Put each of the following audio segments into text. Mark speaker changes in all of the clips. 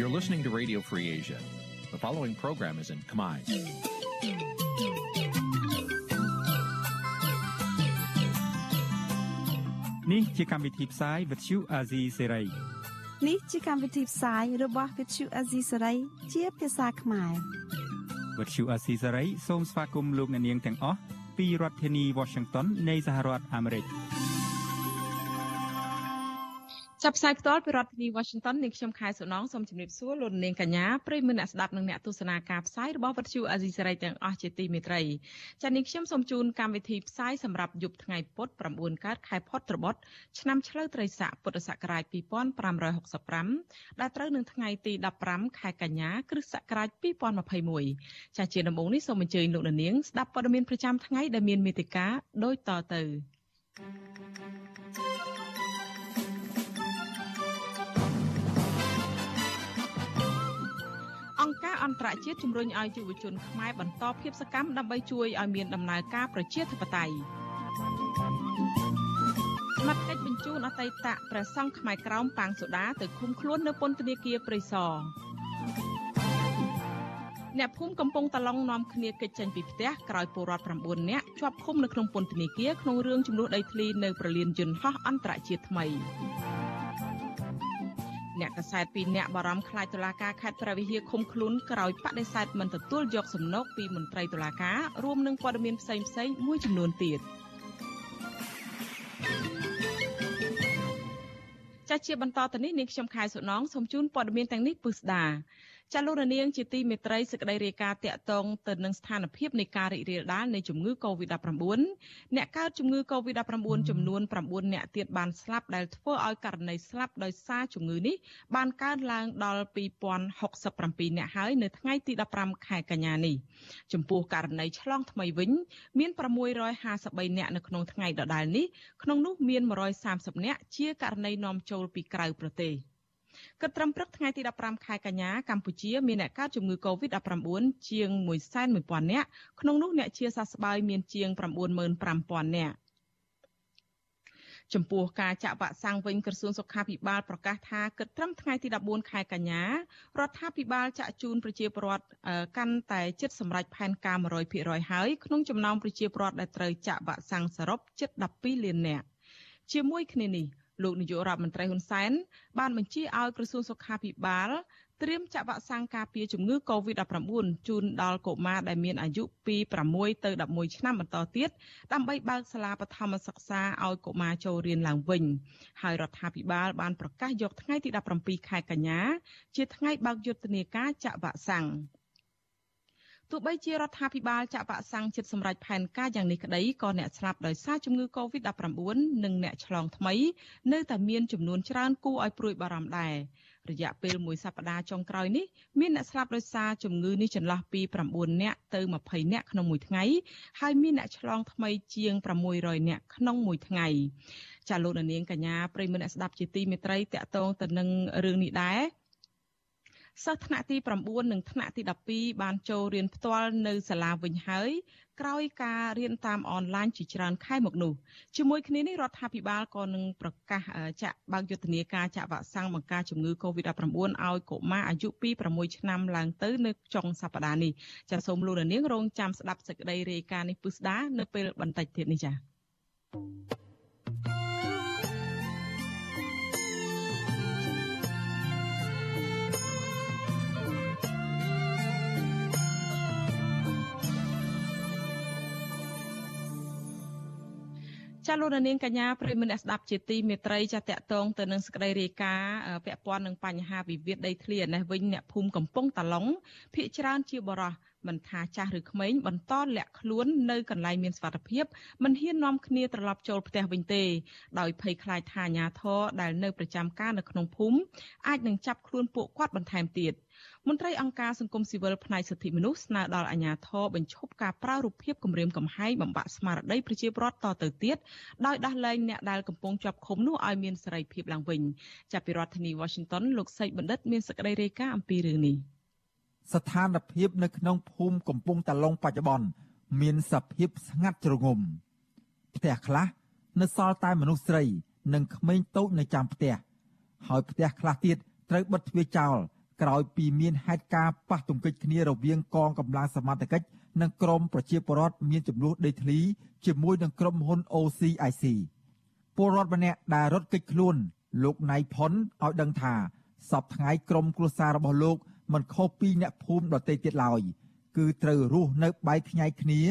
Speaker 1: You're listening to Radio Free Asia. The following program is in Khmer.
Speaker 2: Nǐ chi càm bi tiệp xáy vệt chiu a zì sê ray
Speaker 3: នេះជាកម្មវិធីផ្សាយរបស់ Vithu Azisari ជាភាសាខ្មែរ
Speaker 2: វត្តឈូអាស៊ីសេរីសូមស្វាគមន៍លោកអ្នកនាងទាំងអស់ពីរដ្ឋធានី Washington នៃសហរដ្ឋអាមេរិក។
Speaker 4: ចាប់ផ្សាយផ្ទាល់ពីរដ្ឋធានី Washington នាងខ្ញុំខែសុណងសូមជម្រាបសួរលោកនាងកញ្ញាប្រិយមិត្តអ្នកស្ដាប់និងអ្នកទស្សនាការផ្សាយរបស់វិទ្យុអាស៊ីសេរីទាំងអស់ជាទីមេត្រីចា៎នាងខ្ញុំសូមជូនកម្មវិធីផ្សាយសម្រាប់យប់ថ្ងៃពុធ9កើតខែផុតត្របុត្រឆ្នាំឆ្លូវត្រីស័កពុទ្ធសករាជ2565ដែលត្រូវនឹងថ្ងៃទី15ខែកញ្ញាគ្រិស្តសករាជ2021ចា៎ជាដំបូងនេះសូមអញ្ជើញលោកនាងស្ដាប់ព័ត៌មានប្រចាំថ្ងៃដែលមានមេតិការដូចតទៅ thank you អង្គការអន្តរជាតិជំរុញឲ្យយុវជនខ្មែរបន្តភាពសកម្មដើម្បីជួយឲ្យមានដំណើរការប្រជាធិបតេយ្យមត្តកិច្ចបញ្ជូនអតីតព្រះសង្ឃខ្មែរក្រោមប៉ាងសូដាទៅឃុំខ្លួននៅពន្ធនាគារព្រៃសរអ្នកភូមិកំពុងតឡុងនាំគ្នាគេចចេញពីផ្ទះក្រោយពលរដ្ឋ9នាក់ជាប់ឃុំនៅក្នុងពន្ធនាគារក្នុងរឿងចំនួនដីធ្លីនៅប្រលានយន្តហោះអន្តរជាតិថ្មី អ្នកកសែត2នាក់បារម្ភខ្លាចតុលាការខេត្តព្រះវិហារឃុំខ្លួនក្រោយបដិសេធមិនទទួលយកសំណុកពីមន្ត្រីតុលាការរួមនឹងព័ត៌មានផ្សេងៗមួយចំនួនទៀតចាស់ជាបន្តទៅនេះនាងខ្ញុំខែសុណងសូមជូនព័ត៌មានទាំងនេះពិស្ដា ចាលោករនាងជាទីមេត្រីសេចក្តីរាយការណ៍តាក់ទងទៅនឹងស្ថានភាពនៃការរីករាលដាលនៃជំងឺ Covid-19 អ្នកកើតជំងឺ Covid-19 ចំនួន9អ្នកទៀតបានស្លាប់ដែលធ្វើឲ្យករណីស្លាប់ដោយសារជំងឺនេះបានកើនឡើងដល់2067អ្នកហើយនៅថ្ងៃទី15ខែកញ្ញានេះចំពោះករណីឆ្លងថ្មីវិញមាន653អ្នកនៅក្នុងថ្ងៃដដែលនេះក្នុងនោះមាន130អ្នកជាករណីនាំចូលពីក្រៅប្រទេស។ គិតត្រឹមព្រឹកថ្ងៃទី15ខែកញ្ញាកម្ពុជាមានអ្នកកើតជំងឺ Covid-19 ជាង110,000នាក់ក្នុងនោះអ្នកជាសះស្បើយមានជាង95,000នាក់ចំពោះការចាក់វ៉ាក់សាំងវិញក្រសួងសុខាភិបាលប្រកាសថាគិតត្រឹមថ្ងៃទី14ខែកញ្ញារដ្ឋាភិបាលចាក់ជូនប្រជាពលរដ្ឋកាន់តែជិតសម្រេចផែនការ100%ហើយក្នុងចំណោមប្រជាពលរដ្ឋដែលត្រូវចាក់វ៉ាក់សាំងសរុបជិត12លាននាក់ជាមួយគ្នានេះ លោកនាយករដ្ឋមន្ត្រីហ៊ុនសែនបានបញ្ជាឲ្យក្រសួងសុខាភិបាលត្រៀមចាក់វ៉ាក់សាំងការពារជំងឺ Covid-19 ជូនដល់កុមារដែលមានអាយុពី6ទៅ11ឆ្នាំបន្តទៀតដើម្បីបើកសាលាបឋមសិក្សាឲ្យកុមារចូលរៀនឡើងវិញហើយរដ្ឋាភិបាលបានប្រកាសយកថ្ងៃទី17ខែកញ្ញា ជាថ្ងៃបើកយុទ្ធនាការចាក់វ៉ាក់សាំង ទោះបីជារដ្ឋាភិបាលចាក់វ៉ាក់សាំងជិតសម្រេចផែនការយ៉ាងនេះក្តីក៏អ្នកស្លាប់ដោយសារជំងឺ Covid-19 និងអ្នកឆ្លងថ្មី នៅតែមានចំនួនច្រើនគួរឲ្យព្រួយបារម្ភដែររយៈពេលមួយសប្តាហ៍ចុងក្រោយនេះមានអ្នកស្លាប់ដោយសារជំងឺនេះចន្លោះពី9នាក់ទៅ20នាក់ក្នុងមួយថ្ងៃហើយមានអ្នកឆ្លងថ្មីជាង600នាក់ក្នុងមួយថ្ងៃចាលោកនាងកញ្ញាប្រិមមអ្នកស្ដាប់ជាទីមេត្រីតកតងទៅនឹងរឿងនេះដែរ សិស្សថ្នាក់ទី9និងថ្នាក់ទី12បានចូលរៀនផ្ទាល់នៅសាលាវិញហើយក្រោយការរៀនតាមអនឡាញជាច្រើនខែមកនោះជាមួយគ្នានេះរដ្ឋាភិបាលក៏នឹងប្រកាសចាក់បើកយុទ្ធនាការចាក់វ៉ាក់សាំងបង្ការជំងឺ Covid-19 ឲ្យកុមារអាយុពី6ឆ្នាំឡើងទៅនៅចុងសប្តាហ៍នេះចាសសូមលោកនាងរងចាំស្ដាប់សេចក្តីរាយការណ៍នេះពិស្ដានៅពេលបន្តិចទៀតនេះចា៎ ចាលោកនាងកញ្ញាប្រិមនៈស្ដាប់ជាទីមេត្រីចាតកតងទៅនឹងសក្តីរាយការណ៍ពាក់ព័ន្ធនឹងបញ្ហាវិវាទដីធ្លីនេះវិញអ្នកភូមិកំពង់តាឡុងភ ieck ច្រើនជាបរោះមិនថាចាស់ឬក្មេងបន្តលាក់ខ្លួននៅកន្លែងមានសុវត្ថិភាពមិនហ៊ាននាំគ្នាត្រឡប់ចូលផ្ទះវិញទេដោយភ័យខ្លាចថាអាញាធរដែលនៅប្រចាំការនៅក្នុងភូមិអាចនឹងចាប់ខ្លួនពួកគាត់បន្ថែមទៀត។ មន្ត្រីអង្គការសង្គមស៊ីវិលផ្នែកសិទ្ធិមនុស្សស្នើដល់អាជ្ញាធរបញ្ឈប់ការប្រើរូបភាពគម្រាមកំហែងបំបាក់ស្មារតីប្រជាពលរដ្ឋតទៅទៀតដោយដោះលែងអ្នកដែលកំពុងជាប់ឃុំនោះឲ្យមានសេរីភាពឡើងវិញចាប់ពីរដ្ឋធានី Washington លោកសេកបណ្ឌិតមានសេចក្តីរាយការណ៍អំពីរឿងនេះ
Speaker 5: ស្ថានភាពនៅក្នុងភូមិកំពង់តាឡុងបច្ចុប្បន្នមានសភាពស្ងាត់ជ្រងំផ្ទះខ្លះនៅសល់តែមនុស្សស្រី និងក្មេងតូចនៅចាំផ្ទះហើយផ្ទះខ្លះទៀតត្រូវបិទទ្វារចោល ក្រោយពីមានហេតុការណ៍ប៉ះទង្គិចគ្នារវាងកងកម្លាំងសមត្ថកិច្ចនិងក្រមប្រជាពលរដ្ឋមានចំនួនដីធ្លីជាមួយនឹងក្រុមហ៊ុន OCIC ពលរដ្ឋម្នាក់ដែលរត់គេចខ្លួនលោកណៃផុនឲ្យដឹងថាសពថ្ងៃក្រុមគ្រួសាររបស់លោកមិនខុសពីអ្នកភូមិដទៃទៀតឡើយគឺត្រូវរស់នៅបែកខ្ញែកគ្នា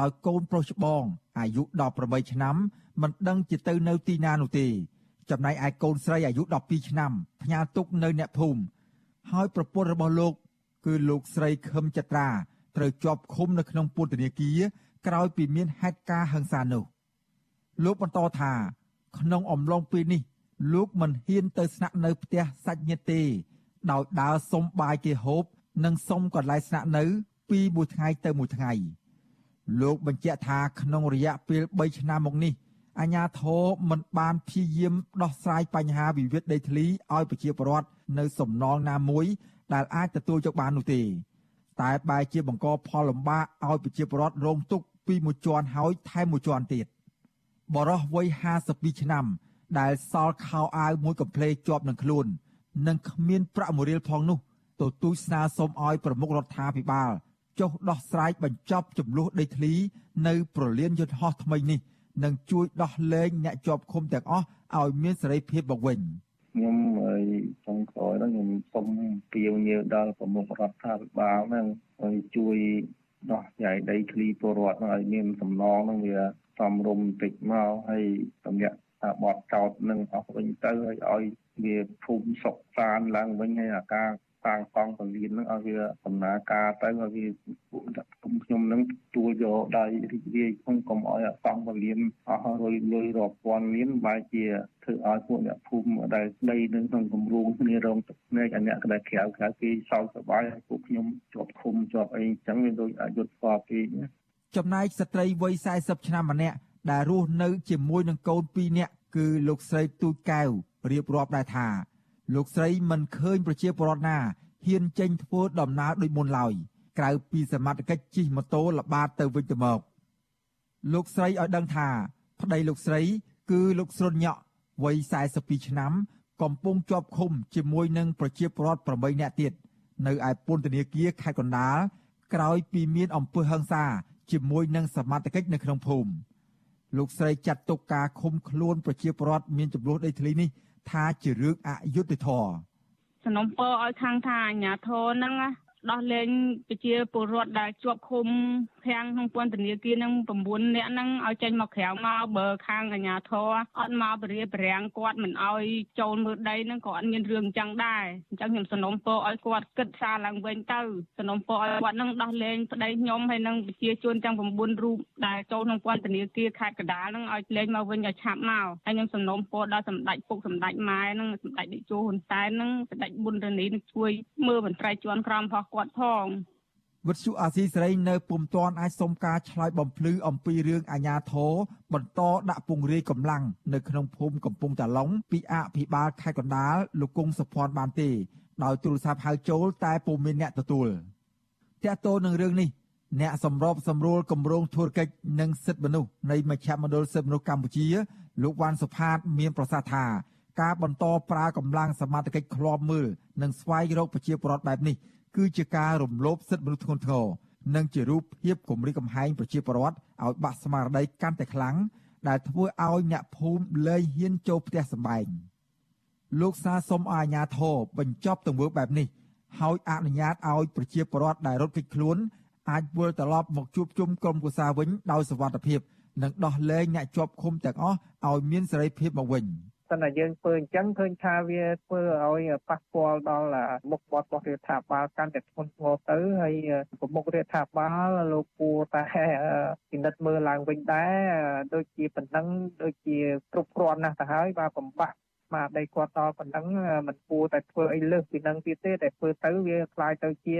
Speaker 5: ដោយកូនប្រុសច្បងអាយុ18ឆ្នាំមិនដឹងជាទៅនៅទីណានោះទេចំណែកឯកូនស្រីអាយុ12ឆ្នាំផ្ញើទុកនៅអ្នកភូមិ ហើយប្រពន្ធរបស់លោក គឺលោកស្រីខឹមចត្រាត្រូវជាប់ឃុំនៅក្នុងពន្ធនាគារក្រោយពីមានហេតុការណ៍ហិង្សានោះលោកបន្តថា ក្នុងអំឡុងពេលនេះ លោកមិនហ៊ានទៅស្នាក់នៅផ្ទះសាច់ញាតិទេដោយដើរសុំបាយគេហូប និងសុំកន្លែងស្នាក់នៅ ពីមួយថ្ងៃទៅមួយថ្ងៃលោកបញ្ជាក់ថាក្នុងរយៈពេល3ឆ្នាំមកនេះ អាញាធរមិនបានព្យាយាមដោះស្រាយបញ្ហាវិវាទដីធ្លីឲ្យប្រជាពលរដ្ឋនៅសំណងណាមួយ ដែលអាចទទួលយកបាននោះទេ តែបែរជាបង្កផលលំបាកឲ្យប្រជាពលរដ្ឋរងទុក្ខពីមួយជាន់ហើយថែមមួយជាន់ទៀតបរោះវ័យ52ឆ្នាំ ដែលសល់ខោអាវមួយកំភ្លេជាប់នឹងខ្លួននិងគ្មានប្រាក់មួយរៀលផងនោះទទូចស្នើសុំឲ្យប្រមុខរដ្ឋាភិបាលចុះដោះស្រាយបញ្ចប់ចំនួនដីធ្លី នៅប្រលានយន្តហោះថ្មីនេះ និងជួយដោះលែងអ្នកជាប់ឃុំទាំងអស់ឲ្យមានសេរីភាពមកវិញ
Speaker 6: ខ្ញុំហើយចុងក្រោយហ្នឹងខ្ញុំសូមពៀវញើដល់ប្រមុខរដ្ឋាភិបាលហ្នឹងឲ្យជួយដោះស្រាយដីធ្លីពលរដ្ឋហ្នឹងឲ្យមានសំណងហ្នឹងវាសំរុំបន្តិចមកហើយតម្រាក់ថាបត់ចោតនឹងអស់វិញទៅហើយឲ្យវាភូមិសុខសានឡើងវិញហើយអាការ សាងកងពលានហ្នឹងឲ្យវាដំណើរការទៅឲ្យវាពួកគុំខ្ញុំហ្នឹងទួលយកដៃរីករាយក្នុងកុំឲ្យអសង្ឃពលានអស់រុយលុយរាប់ពាន់លានបែរជាធ្វើឲ្យពួកអ្នកភូមិដែលស្ដីនឹងក្នុងគម្រោងគ្នារងទឹកភ្នែកអាអ្នកដែលក្រៅក្រៅគេសោកសប្បាយឲ្យពួកខ្ញុំជាប់ឃុំជាប់អីអញ្ចឹងវាដូចអយុធស្គាល់ពេក
Speaker 5: ចំណែកស្ត្រីវ័យ40ឆ្នាំម្នាក់ដែលរស់នៅជាមួយនឹងកូន2នាក់គឺលោកស្រីទូចកែវរៀបរាប់ដែរថា លោកស្រីមិនឃើញប្រជាពលរដ្ឋណាហ៊ានចេញធ្វើដំណើរដូចមុនឡើយក្រៅពីសមត្ថកិច្ចជិះម៉ូតូល្បាតទៅវិញទៅមកលោកស្រីឲ្យដឹងថា ប្តីលោកស្រី គឺលោកស្រុនញក់វ័យ42ឆ្នាំ កំពុងជាប់ឃុំជាមួយនឹងប្រជាពលរដ្ឋ8នាក់ទៀតនៅឯពន្ធនាគារខេត្តកណ្ដាលក្រោយពីមានអំពើហិង្សាជាមួយនឹងសមត្ថកិច្ចនៅក្នុងភូមិលោកស្រីចាត់ទុកការឃុំខ្លួនប្រជាពលរដ្ឋមានចំនួនដីធ្លីនេះ ថាជារឿងអយុត្តិធម៌
Speaker 7: សំណុំពរឲ្យខាងថាអាញាធរហ្នឹង ដោះលែងប្រជាពលរដ្ឋដែលជាប់ឃុំខាងក្នុងពន្ធនាគារនឹង9នាក់ហ្នឹងឲ្យចេញមកក្រៅមកបើខាងអាជ្ញាធរអត់មកបរិយាបរាំងគាត់មិនឲ្យចូលមើលដីហ្នឹងក៏អត់មានរឿងអញ្ចឹងដែរអញ្ចឹងខ្ញុំសំណូមពរឲ្យគាត់គិតសារឡើងវិញទៅសំណូមពរឲ្យគាត់នឹងដោះលែងប្តីខ្ញុំហើយនឹងប្រជាជនទាំង9រូបដែលចូលក្នុងពន្ធនាគារខេត្តកណ្ដាលហ្នឹងឲ្យលែងមកវិញឲ្យឆាប់មកហើយខ្ញុំសំណូមពរដល់សម្ដេចពុកសម្ដេចម៉ែហ្នឹងសម្ដេចតេជោហ៊ុនសែនហ្នឹងសម្ដេចប៊ុនរនីនឹងជួយមើលមន្ត្រីជាន់ក្រមរបស់គាត់ផង
Speaker 5: វិទ្យុអាស៊ីសេរីនៅពុំទាន់អាចសុំការឆ្លើយបំភ្លឺអំពីរឿងអាញាធរបន្តដាក់ពង្រាយកម្លាំងនៅក្នុងភូមិកំពង់តាឡុងពីអភិបាលខេត្តកណ្ដាលលោកគង់សុភ័ណ្ឌបានទេដោយទូរស័ព្ទហៅចូលតែពុំមានអ្នកទទួលតាក់ទងនឹងរឿងនេះអ្នកសម្របសម្រួលគម្រោងធុរកិច្ចនិងសិទ្ធិមនុស្សនៃមជ្ឈមណ្ឌលសិទ្ធិមនុស្សកម្ពុជាលោកវ៉ាន់សុផាតមានប្រសាសន៍ថាការបន្តប្រើកម្លាំងសមត្ថកិច្ចឃ្លាំមើលនិងស្វែងរកប្រជាពលរដ្ឋបែបនេះ គឺជាការរំលោភសិទ្ធិមនុស្សធ្ងន់ធ្ងរនិងជារូបភាពគំរាមកំហែងប្រជាពលរដ្ឋឲ្យបាក់ស្មារតីកាន់តែខ្លាំងដែលធ្វើឲ្យអ្នកភូមិលែងហ៊ានចូលផ្ទះសម្បែងលោកសាសុំអាជ្ញាធរបញ្ចប់ទង្វើបែបនេះហើយអនុញ្ញាតឲ្យប្រជាពលរដ្ឋដែលរត់គេចខ្លួនអាចវិលត្រឡប់មកជួបជុំក្រុមគូសាវិញដោយសុវត្ថិភាពនិងដោះលែងអ្នកជាប់ឃុំទាំងអស់ឲ្យមានសេរីភាពមកវិញ។
Speaker 6: សិនតែយើងធ្វើអញ្ចឹងឃើញថាវាធ្វើឲ្យប៉ះពាល់ដល់មុខបត់របស់រដ្ឋាភិបាលកាន់តែធ្ងន់ធ្ងរទៅហើយប្រមុខរដ្ឋាភិបាលលោកគួរតែពិនិត្យមើលឡើងវិញដែរដូចជាប៉ុណ្ណឹងដូចជាគ្រប់គ្រាន់ណាស់ទៅហើយបើបំបាក់ ស្មារតីគាត់ដល់ប៉ុណ្ណឹងมันគួរតែធ្វើអីលើសពីនឹងទៀតទេតែធ្វើទៅវាคล้ายទៅជា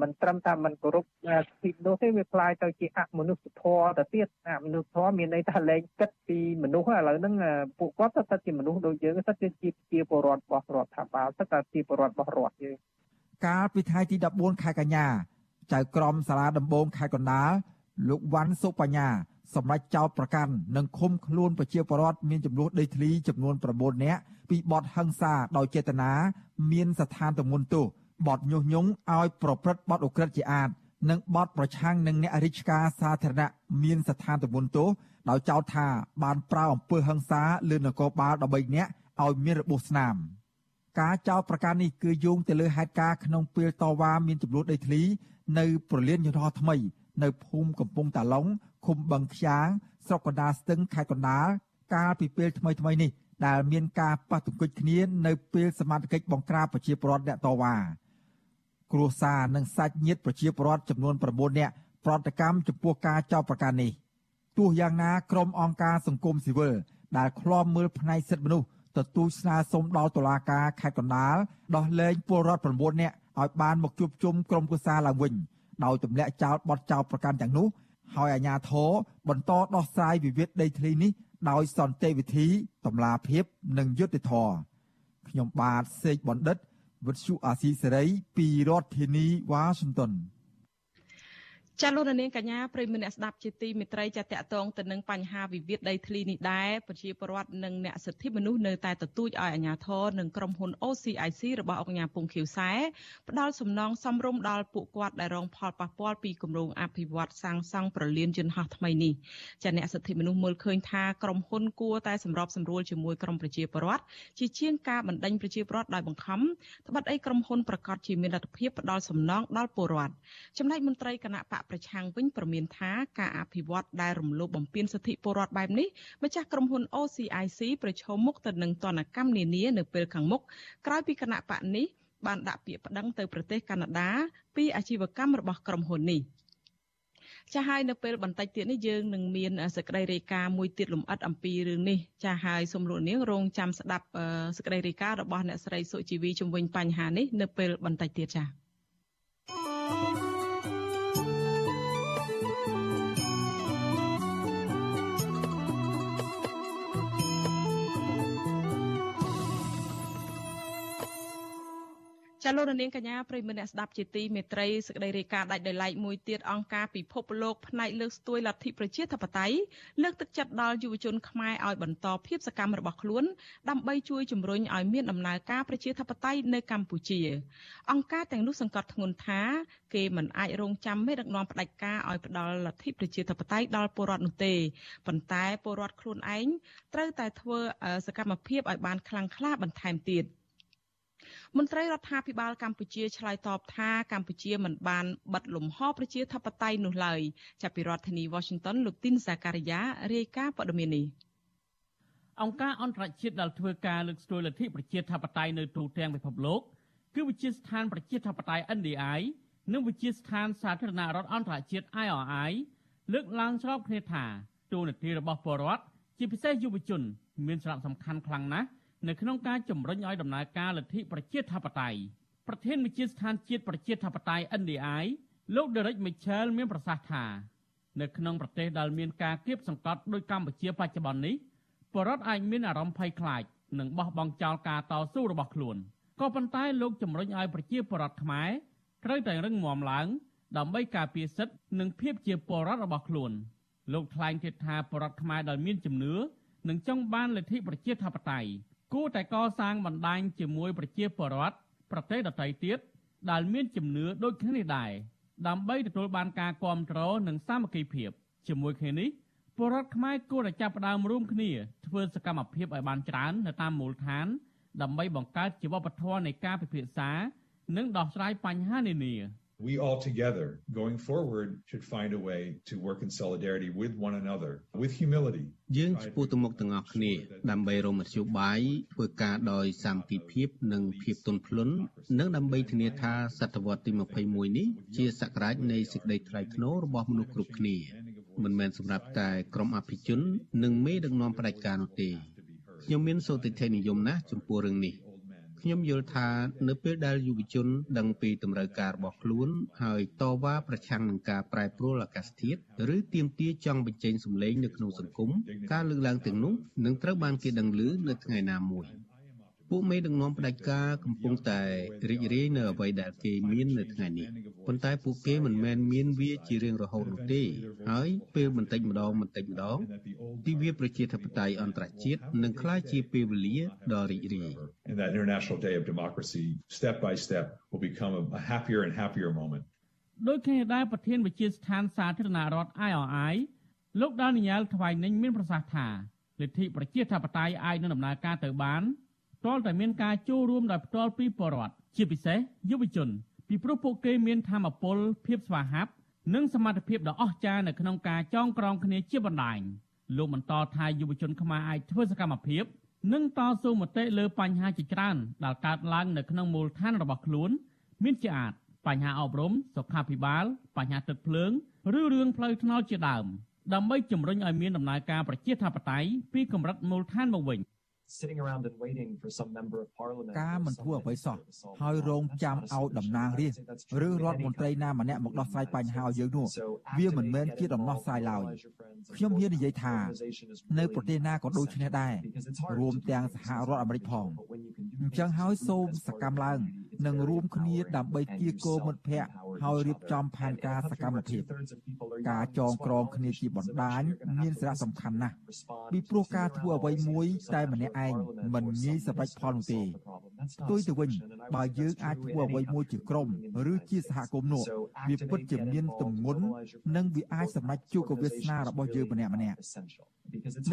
Speaker 6: មិនត្រឹមតែមិនគោរពពីនោះទេវាคล้ายទៅជាអមនុស្សធម៌ទៅទៀតអមនុស្សធម៌មានន័យថាលែងគិតពីមនុស្សឥឡូវហ្នឹងពួកគាត់ទៅជាមនុស្សដូចយើងទៅជាជាពលរដ្ឋរបស់រដ្ឋាភិបាលទៅតែជាពលរដ្ឋរបស់រដ្ឋយើង
Speaker 5: កាលពីថ្ងៃទី14ខែកញ្ញាចៅក្រមសាលាដំបងខេត្តកណ្ដាលលោកវ៉ាន់សុបញ្ញា សម្រាប់ចោតប្រកាន់និងឃុំខ្លួនប្រជាពលរដ្ឋមានចំនួនដីធ្លីចំនួន9នាក់ពីបទហិង្សាដោយចេតនាមានស្ថានទម្ងន់ទោសបទញុះញង់ឲ្យប្រព្រឹត្តបទឧក្រិដ្ឋជាអាតនិងបទប្រឆាំងនឹងអ្នករាជការសាធារណៈមានស្ថានទម្ងន់ទោសដោយចោទថាបានប្រើអំពើហិង្សាលើនគរបាល13នាក់ឲ្យមានរបួសស្នាមការចោទប្រកាន់នេះគឺយោងទៅលើហេតុការណ៍ក្នុងពេលតវ៉ាមានចំនួនដីធ្លីនៅប្រលានយន្តហោះថ្មី នៅភូមិកំពង់តាឡុងឃុំបឹងខ្យាងស្រុកកណ្ដាលស្ទឹងខេត្តកណ្ដាលកាលពីពេលថ្មីថ្មីនេះដែលមានការប៉ះទង្គិចគ្នានៅពេលសមាជិកបង្ក្រាបប្រជាពលរដ្ឋអ្នកតវ៉ាគ្រួសារនិងសាច់ញាតិប្រជាពលរដ្ឋចំនួន9នាក់ប្រតិកម្មចំពោះការចោទប្រកាន់នេះទោះយ៉ាងណាក្រុមអង្គការសង្គមស៊ីវិលដែលឃ្លាំមើលផ្នែកសិទ្ធិមនុស្សទទូចស្នើសុំដល់តុលាការខេត្តកណ្ដាលដោះលែងពលរដ្ឋ9នាក់ឲ្យបានមកជួបជុំក្រុមគូសាឡើងវិញ ដោយទម្លាក់ចោលបទចោទប្រកាន់ទាំងនោះហើយអាជ្ញាធរបន្តដោះស្រាយវិវាទដីធ្លីនេះដោយសន្តិវិធីតម្លាភាពនិងយុត្តិធម៌ខ្ញុំបាទសេកបណ្ឌិតវិទ្យុអាស៊ីសេរីពីរដ្ឋធានីវ៉ាស៊ីនតោន
Speaker 4: ចាលោកនាងកញ្ញាប្រិយមិត្តអ្នកស្ដាប់ជាទីមេត្រីចាតកតងទៅនឹងបញ្ហាវិវាទដីធ្លីនេះដែរប្រជាពលរដ្ឋនិងអ្នកសិទ្ធិមនុស្សនៅតែទទូចឲ្យអាជ្ញាធរនិងក្រុមហ៊ុន OCIC របស់អង្គការពងខៀវសែផ្ដាល់សំណងសំរុំដល់ពួកគាត់ដែលរងផលប៉ះពាល់ពីគម្រោងអភិវឌ្ឍសាងសង់ប្រលានយន្តហោះថ្មីនេះចាអ្នកសិទ្ធិមនុស្សមើលឃើញថាក្រុមហ៊ុនគួរតែសម្របសម្រួលជាមួយក្រុមប្រជាពលរដ្ឋជាជាងការបណ្ដេញប្រជាពលរដ្ឋដោយបង្ខំត្បិតអីក្រុមហ៊ុនប្រកាសជាមានលទ្ធភាពផ្ដាល់សំណងដល់ពលរដ្ឋចំណែកមន្ត្រីគណៈបកប្រឆាំងវិញប្រមានថាការអភិវឌ្ឍដែលរំលោភបំពានសិទ្ធិពលរដ្ឋបែបនេះម្ចាស់ក្រុមហ៊ុន OCIC ប្រឈមមុខទៅនឹងទណ្ឌកម្មនានានៅពេលខាងមុខក្រោយពីគណៈបកនេះបានដាក់ពាក្យប្តឹងទៅប្រទេសកាណាដាពីអាជីវកម្មរបស់ក្រុមហ៊ុននេះចាស់ហើយនៅពេលបន្តិចទៀតនេះយើងនឹងមានសេចក្តីរាយការណ៍មួយទៀតលម្អិតអំពីរឿងនេះចាស់ហើយសូមលោកនាងរងចាំស្ដាប់សេចក្តីរាយការណ៍របស់អ្នកស្រីសុជីវីជំវិញបញ្ហានេះនៅពេលបន្តិចទៀតចា៎ ចាលោករនាងកញ្ញាប្រិមម្នាក់ស្ដាប់ជាទីមេត្រីសេចក្តីរាយការណ៍ដាច់ដោយឡែកមួយទៀតអង្គការពិភពលោកផ្នែកលើកស្ទួយលទ្ធិប្រជាធិបតេយ្យលើកទឹកចិត្តដល់យុវជនខ្មែរឲ្យបន្តភាពសកម្មរបស់ខ្លួនដើម្បីជួយជំរុញឲ្យមានដំណើរការប្រជាធិបតេយ្យនៅកម្ពុជា អង្គការទាំងនោះសង្កត់ធ្ងន់ថាគេមិនអាចរងចាំមេដឹកនាំផ្ដាច់ការឲ្យផ្ដល់លទ្ធិប្រជាធិបតេយ្យដល់ពលរដ្ឋនោះទេប៉ុន្តែពលរដ្ឋខ្លួនឯងត្រូវតែធ្វើសកម្មភាពឲ្យបានខ្លាំងក្លាបន្ថែមទៀត។ មន្ត្រីរដ្ឋាភិបាលកម្ពុជាឆ្លើយតបថាកម្ពុជាមិនបានបិទលំហប្រជាធិបតេយ្យនោះឡើយចាប់ពីរដ្ឋធានី Washington លោកទីនសាការីយ៉ារាយការណ៍ព័ត៌មាននេះ
Speaker 8: អង្គការអន្តរជាតិដែលធ្វើការលើកស្ទួយលទ្ធិប្រជាធិបតេយ្យនៅទូទាំងពិភពលោកគឺវិជាស្ថានប្រជាធិបតេយ្យ NDI និងវិជាស្ថានសាធារណរដ្ឋអន្តរជាតិ IRI លើកឡើងស្របគ្នាថាទូនាទីរបស់ពលរដ្ឋជាពិសេសយុវជន មានសារៈសំខាន់ខ្លាំងណាស់ នៅក្នុងការជំរុញឲ្យដំណើរការលទ្ធិប្រជាធិបតេយ្យប្រធានវិជាស្ថានជាតិប្រជាធិបតេយ្យ NDI លោក Derek Mitchell មានប្រសាសន៍ថានៅក្នុងប្រទេសដែលមានការគៀបសង្កត់ដោយកម្ពុជាបច្ចុប្បន្ននេះបរដ្ឋអាចមានអារម្មណ៍ភ័យខ្លាចនិងបោះបង់ចោលការតស៊ូរបស់ខ្លួនក៏ប៉ុន្តែលោកជំរុញឲ្យប្រជាពលរដ្ឋខ្មែរត្រូវតែរឹងមាំឡើងដើម្បីការពារសិទ្ធិនិងភាពជាពលរដ្ឋរបស់ខ្លួនលោកថ្លែងទៀតថាពលរដ្ឋខ្មែរដែលមានជំនឿនិងចង់បានលទ្ធិប្រជាធិបតេយ្យ គួរតែកសាងបណ្ដាញជាមួយប្រជាពលរដ្ឋប្រទេសដទៃទៀតដែលមានជំនឿដូចគ្នានេះដែរដើម្បីទទួលបានការគ្រប់គ្រងនិងសាមគ្គីភាពជាមួយគ្នានេះពលរដ្ឋខ្មែរគួរតែចាប់ផ្ដើមរួមគ្នាធ្វើសកម្មភាពឲ្យបានច្រើននៅតាមមូលដ្ឋានដើម្បីបង្កើតជាវប្បធម៌នៃការពិភាក្សា និងដោះស្រាយបញ្ហានានា។
Speaker 9: we all together going forward should find a way to work in solidarity with one another with humility
Speaker 10: យើងឆ្ពោះទៅមុខទាំងអស់គ្នាដើម្បីរកមធ្យោបាយធ្វើការដោយសាមគ្គីភាពនិងភាពទន់ភ្លន់និងដើម្បីធានាថាសតវត្សទី21នេះជាសក្តានុពលនៃសេចក្តីថ្លៃថ្នូររបស់មនុស្សគ្រប់គ្នាមិនមែនសម្រាប់តែក្រុមអភិជន និងមេដឹកនាំផ្ដាច់ការនោះទេខ្ញុំមានសោតិធិនិយមណាស់ចំពោះរឿងនេះ ខ្ញុំយល់ថានៅពេលដែលយុវជនដឹងពីតម្រូវការរបស់ខ្លួនហើយតវ៉ាប្រឆាំងនឹងការប្រែប្រួលអាកាសធាតុឬទាមទារចង់បញ្ចេញសម្លេងនៅក្នុងសង្គមការលើកឡើងទាំងនោះនឹងត្រូវបានគេដឹងឮនៅថ្ងៃណាមួយ ពពួកមេដឹកនាំផ្ដាច់ការកំពុងតែរីករាយនៅអ្វីដែលគេមាននៅថ្ងៃនេះប៉ុន្តែពួកគេមិនមែនមានវាជារៀងរហូតនោះទេហើយពេលបន្តិចម្ដងបន្តិចម្ដងទិវាប្រជាធិបតេយ្យអន្តរជាតិនឹងក្លាយជាពេលវេលាដ៏រីករាយ
Speaker 9: And that International Day of Democracy step by step will become a, a happier and happier moment
Speaker 8: ដោយគ្នាដែរប្រធានវិជាស្ថានសាធារណរដ្ឋ IRI លោកដានីយ៉ែលថ្វាយនឹងមានប្រសាសន៍ថាលទ្ធិប្រជាធិបតេយ្យអាចនឹងដំណើរការទៅបាន ទាល់តែមានការចូលរួមដោយផ្ទាល់ពីពលរដ្ឋជាពិសេសយុវជន ពីព្រោះពួកគេមានធម៌ពលភាពស្វាហាប់និងសមត្ថភាពដ៏អស្ចារ្យនៅក្នុងការចងក្រងគ្នាជាបណ្ដាញលោកបន្តថាយុវជនខ្មែរអាចធ្វើសកម្មភាពនិងតស៊ូមតិលើបញ្ហាជាច្រើនដែលកើតឡើងនៅក្នុងមូលដ្ឋានរបស់ខ្លួន មានជាអាចបញ្ហាអប់រំសុខាភិបាល បញ្ហាទឹកភ្លើងឬរឿងផ្លូវថ្នល់ជាដើមដើម្បីជំរុញឲ្យមានដំណើរការប្រជាធិបតេយ្យពីកម្រិតមូលដ្ឋានមកវិញ
Speaker 11: sitting around and waiting for some member of parliament
Speaker 5: ការមិនធ្វើអ្វីសោះហើយរងចាំឲ្យតំណាងរាស្ត្រឬរដ្ឋមន្ត្រីណាម្នាក់មកដោះស្រាយបញ្ហាឲ្យយើងនោះវាមិនមែនជាដំណោះស្រាយឡើយខ្ញុំហ៊ាននិយាយថានៅប្រទេសណាក៏ដូចគ្នាដែររួមទាំងសហរដ្ឋអាមេរិកផងអញ្ចឹងហើយសូមសកម្មឡើងនិងរួមគ្នាដើម្បីគៀកោមិត្តភ័ក្តិហើយរៀបចំផែនការសកម្មភាពការចងក្រងគ្នាជាបណ្ដាញមានសារៈសំខាន់ណាស់ពីព្រោះការធ្វើអ្វីមួយតែម្នាក់ឯងមិនងាយសម្រេចផលនោះទេផ្ទុយទៅវិញបើយើងអាចធ្វើអ្វីមួយជាក្រុមឬជាសហគមន៍នោះវាពិតជាមានទម្ងន់និងវាអាចសម្រេចជោគវាសនារបស់យើងម្នាក់ម្នាក់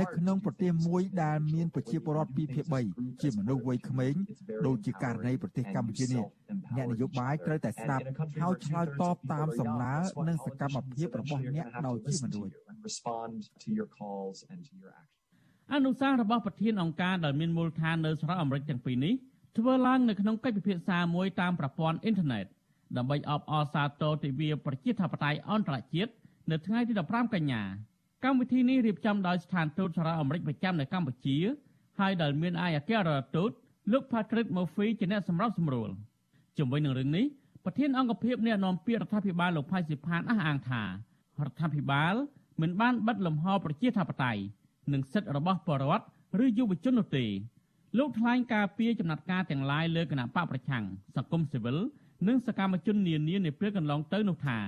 Speaker 5: នៅក្នុងប្រទេសមួយដែលមានប្រជាពលរដ្ឋ2ភាគ3ជាមនុស្សវ័យក្មេងដូចជាករណីប្រទេសកម្ពុជានេះអ្នកនយោបាយត្រូវតែស្ដាប់ហើយឆ្លើយតបតាមសំណើនិងសកម្មភាពរបស់អ្នកដោយជាមនុស្ស
Speaker 11: respond to your calls and to your actions
Speaker 8: អនុសាសន៍របស់ប្រធានអង្គការដែលមានមូលដ្ឋាននៅសហរដ្ឋអាមេរិកទាំងពីរនេះធ្វើឡើងនៅក្នុងកិច្ចពិភាក្សាមួយតាមប្រព័ន្ធអ៊ីនធឺណិតដើម្បីអបអរសាទរទិវាប្រជាធិបតេយ្យអន្តរជាតិនៅថ្ងៃទី15កញ្ញាកម្មវិធីនេះរៀបចំដោយស្ថានទូតសហរដ្ឋអាមេរិកប្រចាំនៅកម្ពុជាហើយដែលមានឯកអគ្គរដ្ឋទូតលោក Patrick Murphy ជាអ្នកសម្របសម្រួលជាមួយនឹងរឿងនេះប្រធានអង្គភិបអ្នកនាំពាក្យរដ្ឋាភិបាលលោកផៃសិផានអះអាងថារដ្ឋាភិបាលមិនបានបិទលំហប្រជាធិបតេយ្យ និងសិទ្ធិរបស់ប្រជាពលរដ្ឋឬយុវជននោះទេលោកថ្លែងការពីចំណាត់ការទាំងឡាយលើគណៈបកប្រឆាំងសង្គមស៊ីវិលនិងសកម្មជននានានៃពេលកន្លងទៅនោះថា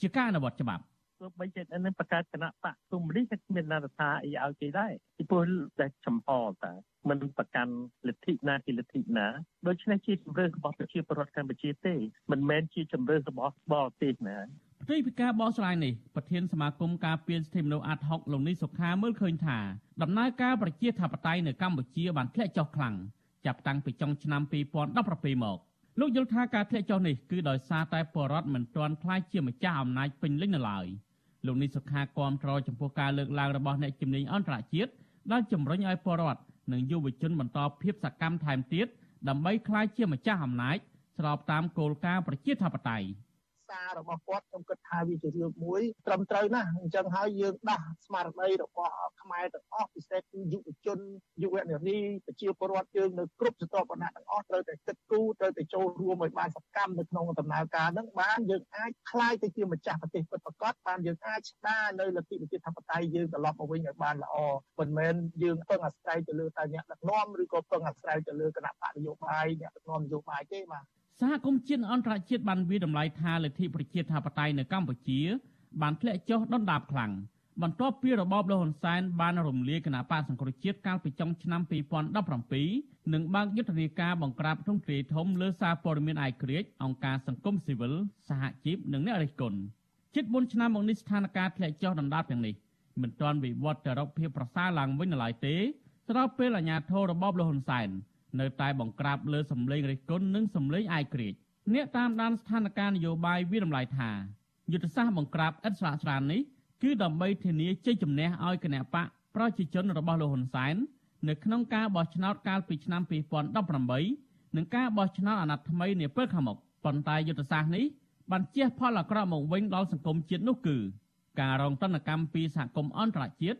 Speaker 8: ជាការអនុវត្តច្បាប់
Speaker 12: ទោះបីជានឹងបង្កើតគណៈបកគុំនេះក៏គ្មានន័យថាអីឲ្យគេដែរពីព្រោះតែចំហតាមិនប្រកាន់លទ្ធិណាជាលទ្ធិណាដូច្នេះជាជំរឿនរបស់ប្រជាពលរដ្ឋកម្ពុជាទេមិនមែនជាជំរឿនរបស់បរទេសណា
Speaker 8: ផ្ទុយពីការបោះឆ្នោតនេះប្រធានសមាគមការពារសិទ្ធិមនុស្សអាត់ហុកលោកនេះសុខាមើលឃើញថាដំណើរការប្រជាធិបតេយ្យនៅកម្ពុជាបានធ្លាក់ចុះខ្លាំងចាប់តាំងពីចុងឆ្នាំ2017មកលោកយល់ថាការធ្លាក់ចុះនេះគឺដោយសារតែបរដ្ឋមិនទាន់ខ្លាយជាម្ចាស់អំណាចពេញលេញនៅឡើយលោកនេះសុខាគាំទ្រចំពោះការលើកឡើងរបស់អ្នកជំនាញអន្តរជាតិដែលជំរុញឲ្យបរដ្ឋនិងយុវជនបន្តភាពសកម្មថែមទៀតដើម្បីក្លាយជាម្ចាស់អំណាចស្របតាមគោលការណ៍ប្រជាធិបតេយ្យ
Speaker 13: សាររបស់គាត់ខ្ញុំគិតថាវាជារឿងមួយត្រឹមត្រូវណាស់អញ្ចឹងហើយយើងដាស់ស្មារតីរបស់ខ្មែរទាំងអស់ពិសេសគឺយុវជនយុវនារីប្រជាពលរដ្ឋយើងនៅគ្រប់ស្រទាប់វណ្ណៈទាំងអស់ត្រូវតែគិតគូរត្រូវតែចូលរួមឲ្យបានសកម្មនៅក្នុងដំណើរការហ្នឹងបានយើងអាចคลายទៅជាម្ចាស់ប្រទេសពិតប្រាកដបានយើងអាចស្ដារនៅលទ្ធិប្រជាធិបតេយ្យយើងត្រឡប់មកវិញឲ្យបានល្អមិនមែនយើងពឹងអាស្រ័យទៅលើតែអ្នកដឹកនាំឬក៏ពឹងអាស្រ័យទៅលើគណៈបកនយោបាយអ្នកដឹកនាំនយោបាយទេបាទ
Speaker 8: សហគមន៍ជាតិអន្តរជាតិបានវិតម្លៃថាលទ្ធិប្រជាធិបតេយ្យនៅកម្ពុជា បានធ្លាក់ចុះដុនដាបខ្លាំងបន្ទាប់ពីរបបលហ៊ុនសែនបានរំលាយគណៈបកសង្គ្រោះជាតិកាលពីចុងឆ្នាំ2017និងបើកយុទ្ធនាការបង្ក្រាបទ្រង់ទ្រាយធំលើសារព័ត៌មានអាយក្រិចអង្គការសង្គមស៊ីវិលសហជីពនិងអ្នករិះគន់ជិត4ឆ្នាំមកនេះស្ថានភាពធ្លាក់ចុះដុនដាបទាំងនេះមិនទាន់វិវត្តទៅរកភាពប្រសើរឡើងវិញនៅឡើយទេស្របពេលអាជ្ញាធររបបលហ៊ុនសែន នៅតែបង្ក្រាបលើសម្លេងរិះគន់និងសម្លេងអាយក្រិចអ្នកតាមដានស្ថានភាពនយោបាយវិរំលាយថាយុទ្ធសាស្ត្របង្ក្រាបឥតស្រាកស្រាននេះគឺដើម្បីធានាជ័យជំនះឲ្យគណៈបកប្រជាជនរបស់លោកហ៊ុនសែននៅក្នុងការបោះឆ្នោតកាលពីឆ្នាំ2018និងការបោះឆ្នោតអាណត្តិថ្មីនាពេលខាងមុខប៉ុន្តែយុទ្ធសាស្ត្រនេះបានជះផលអាក្រក់មកវិញដល់សង្គមជាតិនោះគឺការរងទណ្ឌកម្មពីសហគមន៍អន្តរជាតិ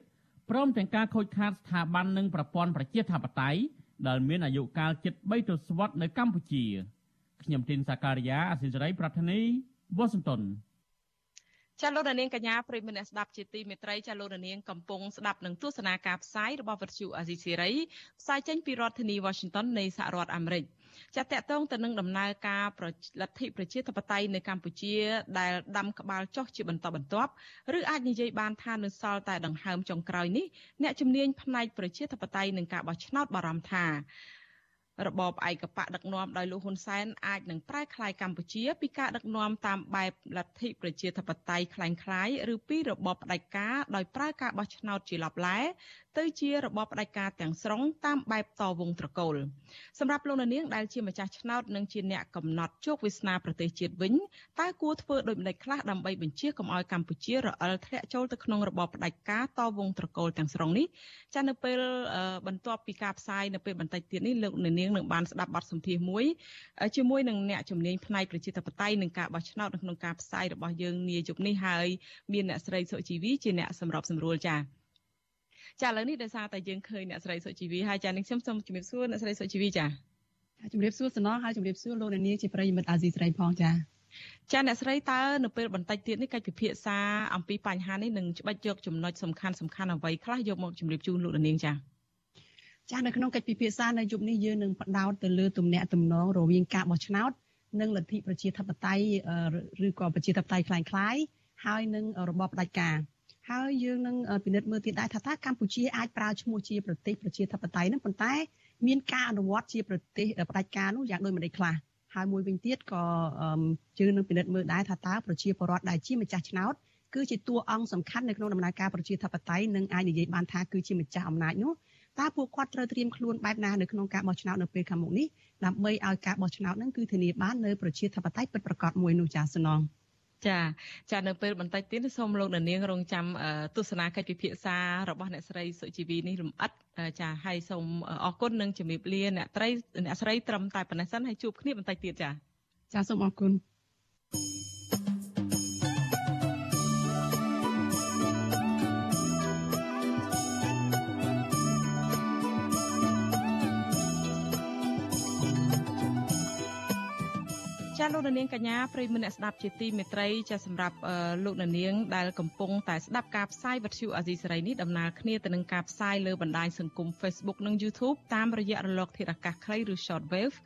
Speaker 8: ព្រមទាំងការខូចខាតស្ថាប័ននិងប្រព័ន្ធប្រជាធិបតេយ្យ ដែលមានអាយុកាលជិត3ទសវត្សរ៍នៅកម្ពុជាខ្ញុំទីនសាការីយ៉ាអសិរ័យប្រធានីវ៉ាស៊ីនតោន
Speaker 4: ចាលោកនាងកញ្ញាប្រិយមិត្តអ្នកស្ដាប់ជាទីមេត្រីចាលោកនាងកំពុងស្ដាប់នឹងទស្សនាការផ្សាយរបស់វិទ្យុអាស៊ីសេរីផ្សាយចេញពីរដ្ឋធានី Washington នៃសហរដ្ឋអាមេរិក ចាតកតងទៅនឹងដំណើរការលទ្ធិប្រជាធិបតេយ្យនៅកម្ពុជា ដែលដាំក្បាលចុះជាបន្តបន្ទាប់ឬអាចនិយាយបានថានៅសល់តែដង្ហើមចុងក្រោយនេះអ្នកជំនាញផ្នែកប្រជាធិបតេយ្យនឹងការបោះឆ្នោតបារម្ភថារបបឯកបកដឹកនាំដោយលោកហ៊ុនសែនអាចនឹងប្រែក្លាយកម្ពុជាពីការដឹកនាំតាមបែបលទ្ធិប្រជាធិបតេយ្យคล้ายៗឬពីរបបផ្ដាច់ការដោយប្រើការបោះឆ្នោតជាឡបឡែ ទៅជារបបផ្ដាច់ការទាំងស្រុងតាមបែបតវងត្រកូលសម្រាប់លោកនាងដែលជាម្ចាស់ឆ្នោតនិងជាអ្នកកំណត់ជោគវាសនាប្រទេសជាតិវិញតើគួរធ្វើដូចម្តេចខ្លះដើម្បីបញ្ជាកុំឲ្យកម្ពុជារអិលធ្លាក់ចូលទៅក្នុងរបបផ្ដាច់ការតវងត្រកូលទាំងស្រុងនេះចានៅពេលបន្ទាប់ពីការផ្សាយនៅពេលបន្តិចទៀតនេះលោកនាងនឹងបានស្ដាប់បទសម្ភាសន៍មួយជាមួយនឹងអ្នកជំនាញផ្នែកប្រជាធិបតេយ្យនិងការបោះឆ្នោតនៅក្នុងការផ្សាយរបស់យើងនាយប់នេះហើយមានអ្នកស្រីសុជីវីជាអ្នកសម្របសម្រួលចា៎ ចាឥឡូវនេះដោយសារតែយើងឃើញអ្នកស្រីសុជីវីហើយចានេះខ្ញុំសូមជម្រាបសួរអ្នកស្រីសុជីវីចា
Speaker 14: ជម្រាបសួរសំណងហើយជម្រាបសួរលោកនាងជាប្រិយមិត្តអាស៊ីសេរីផងចា
Speaker 4: ចាអ្នកស្រីតើនៅពេលបន្តិចទៀតនេះកិច្ចពិភាក្សាអំពីបញ្ហានេះនឹងច្បាច់យកចំណុចសំខាន់សំខាន់អ្វីខ្លះយកមកជម្រាបជូនលោកនាងចា
Speaker 14: ចានៅក្នុងកិច្ចពិភាក្សានៅយប់នេះយើងនឹងផ្ដោតទៅលើទំនាក់ទំនងរវាងការបោះឆ្នោតនិងលទ្ធិប្រជាធិបតេយ្យឬក៏ប្រជាធិបតេយ្យคล้ายៗហើយនឹងរបបផ្ដាច់ការ ហើយយើងនឹងពិនិត្យមើលទៀតដែរថាតើកម្ពុជាអាចប្រើឈ្មោះជាប្រទេសប្រជាធិបតេយ្យនឹងប៉ុន្តែមានការអនុវត្តជាប្រទេសផ្ដាច់ការនោះយ៉ាងដូចម្តេចខ្លះហើយមួយវិញទៀតក៏យើងនឹងពិនិត្យមើលដែរថាតើប្រជាពលរដ្ឋដែលជាម្ចាស់ឆ្នោតគឺជាតួអង្គសំខាន់នៅក្នុងដំណើរការប្រជាធិបតេយ្យនិងអាចនិយាយបានថាគឺជាម្ចាស់អំណាចនោះតើពួកគាត់ត្រូវត្រៀមខ្លួនបែបណានៅក្នុងការបោះឆ្នោតនៅពេលខាងមុខនេះដើម្បីឲ្យការបោះឆ្នោតនឹងគឺធានាបាននៅប្រជាធិបតេយ្យពិតប្រាកដមួយនោះចាសសំណង
Speaker 4: ចាចានៅពេលបន្តិចទៀតសូមលោកនាងរងចាំទស្សនាកិច្ចពិភាក្សារបស់អ្នកស្រីសុជីវីនេះលំអិតចាហើយសូមអរគុណនិងជំរាបលាអ្នកត្រីអ្នកស្រីត្រឹមតែប៉ុណ្ណេះសិនហើយជួបគ្នាបន្តិចទៀតចា
Speaker 14: ចាសូមអរគុណ
Speaker 4: លោកនាងកញ្ញាប្រិយមិត្តអ្នកស្ដាប់ជាទីមេត្រីចាសម្រាប់លោកនាងដែលកំពុងតែស្ដាប់ការផ្សាយវិទ្យុអាស៊ីសេរីនេះដំណើរគ្នាទៅនឹងការផ្សាយលើបណ្ដាញសង្គម Facebook និង YouTube តាមរយៈរលកធាតុអាកាសខ្លីឬ Shortwave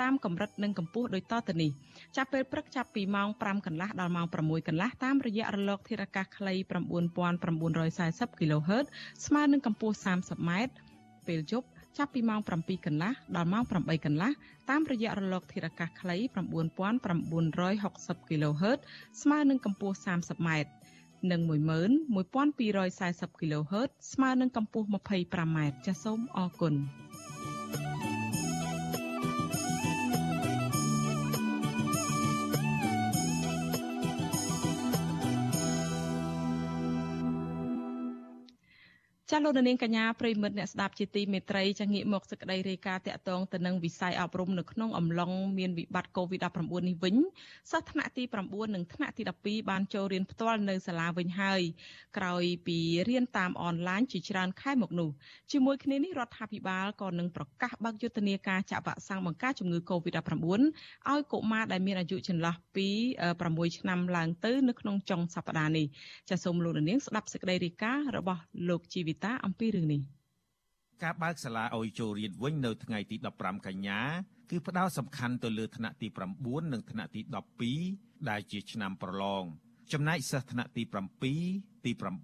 Speaker 4: តាមកម្រិតនិងកម្ពស់ដូចតទៅនេះចាប់ពេលព្រឹកចាប់ពីម៉ោង5កន្លះដល់ម៉ោង6កន្លះតាមរយៈរលកធាតុអាកាសខ្លី9940 kHz ស្មើនឹងកម្ពស់ 30m ពេលយប់ ចាប់ពីម៉ោង7កន្លះដល់ម៉ោង8កន្លះតាមរយៈរលកធាតុអាកាសខ្លី9960 kHz ស្មើនឹងកម្ពស់ 30m និង11240 kHz ស្មើនឹងកម្ពស់ 25m ចាសសូមអរគុណ ចាលោកនាងកញ្ញាប្រិមិត្តអ្នកស្ដាប់ជាទីមេត្រីចាងាកមកសេចក្តីរាយការណ៍តាក់ទងទៅនឹងវិស័យអប់រំនៅក្នុងអំឡុងមានវិបត្តិ COVID-19 នេះវិញសិស្សថ្នាក់ទី9និងថ្នាក់ទី12បានចូលរៀនផ្ទាល់នៅសាលាវិញហើយក្រោយពីរៀនតាមអនឡាញជាច្រើនខែមកនោះជាមួយគ្នានេះរដ្ឋាភិបាលក៏នឹងប្រកាសបើកយុទ្ធនាការចាក់វ៉ាក់សាំងបង្ការជំងឺ COVID-19 ឲ្យកុមារដែលមានអាយុចន្លោះពី6ឆ្នាំឡើងទៅនៅក្នុងចុងសប្តាហ៍នេះចាសូមលោកនាងស្ដាប់សេចក្តីរាយការណ៍របស់លោកជីវិតាអំពីរឿងនេះ
Speaker 15: ការបើកសាលាឲ្យចូលរៀនវិញនៅថ្ងៃទី15កញ្ញាគឺផ្ដោតសំខាន់ទៅលើថ្នាក់ទី9និងថ្នាក់ទី12ដែលជាឆ្នាំប្រឡងចំណែកសិស្សថ្នាក់ទី7ទី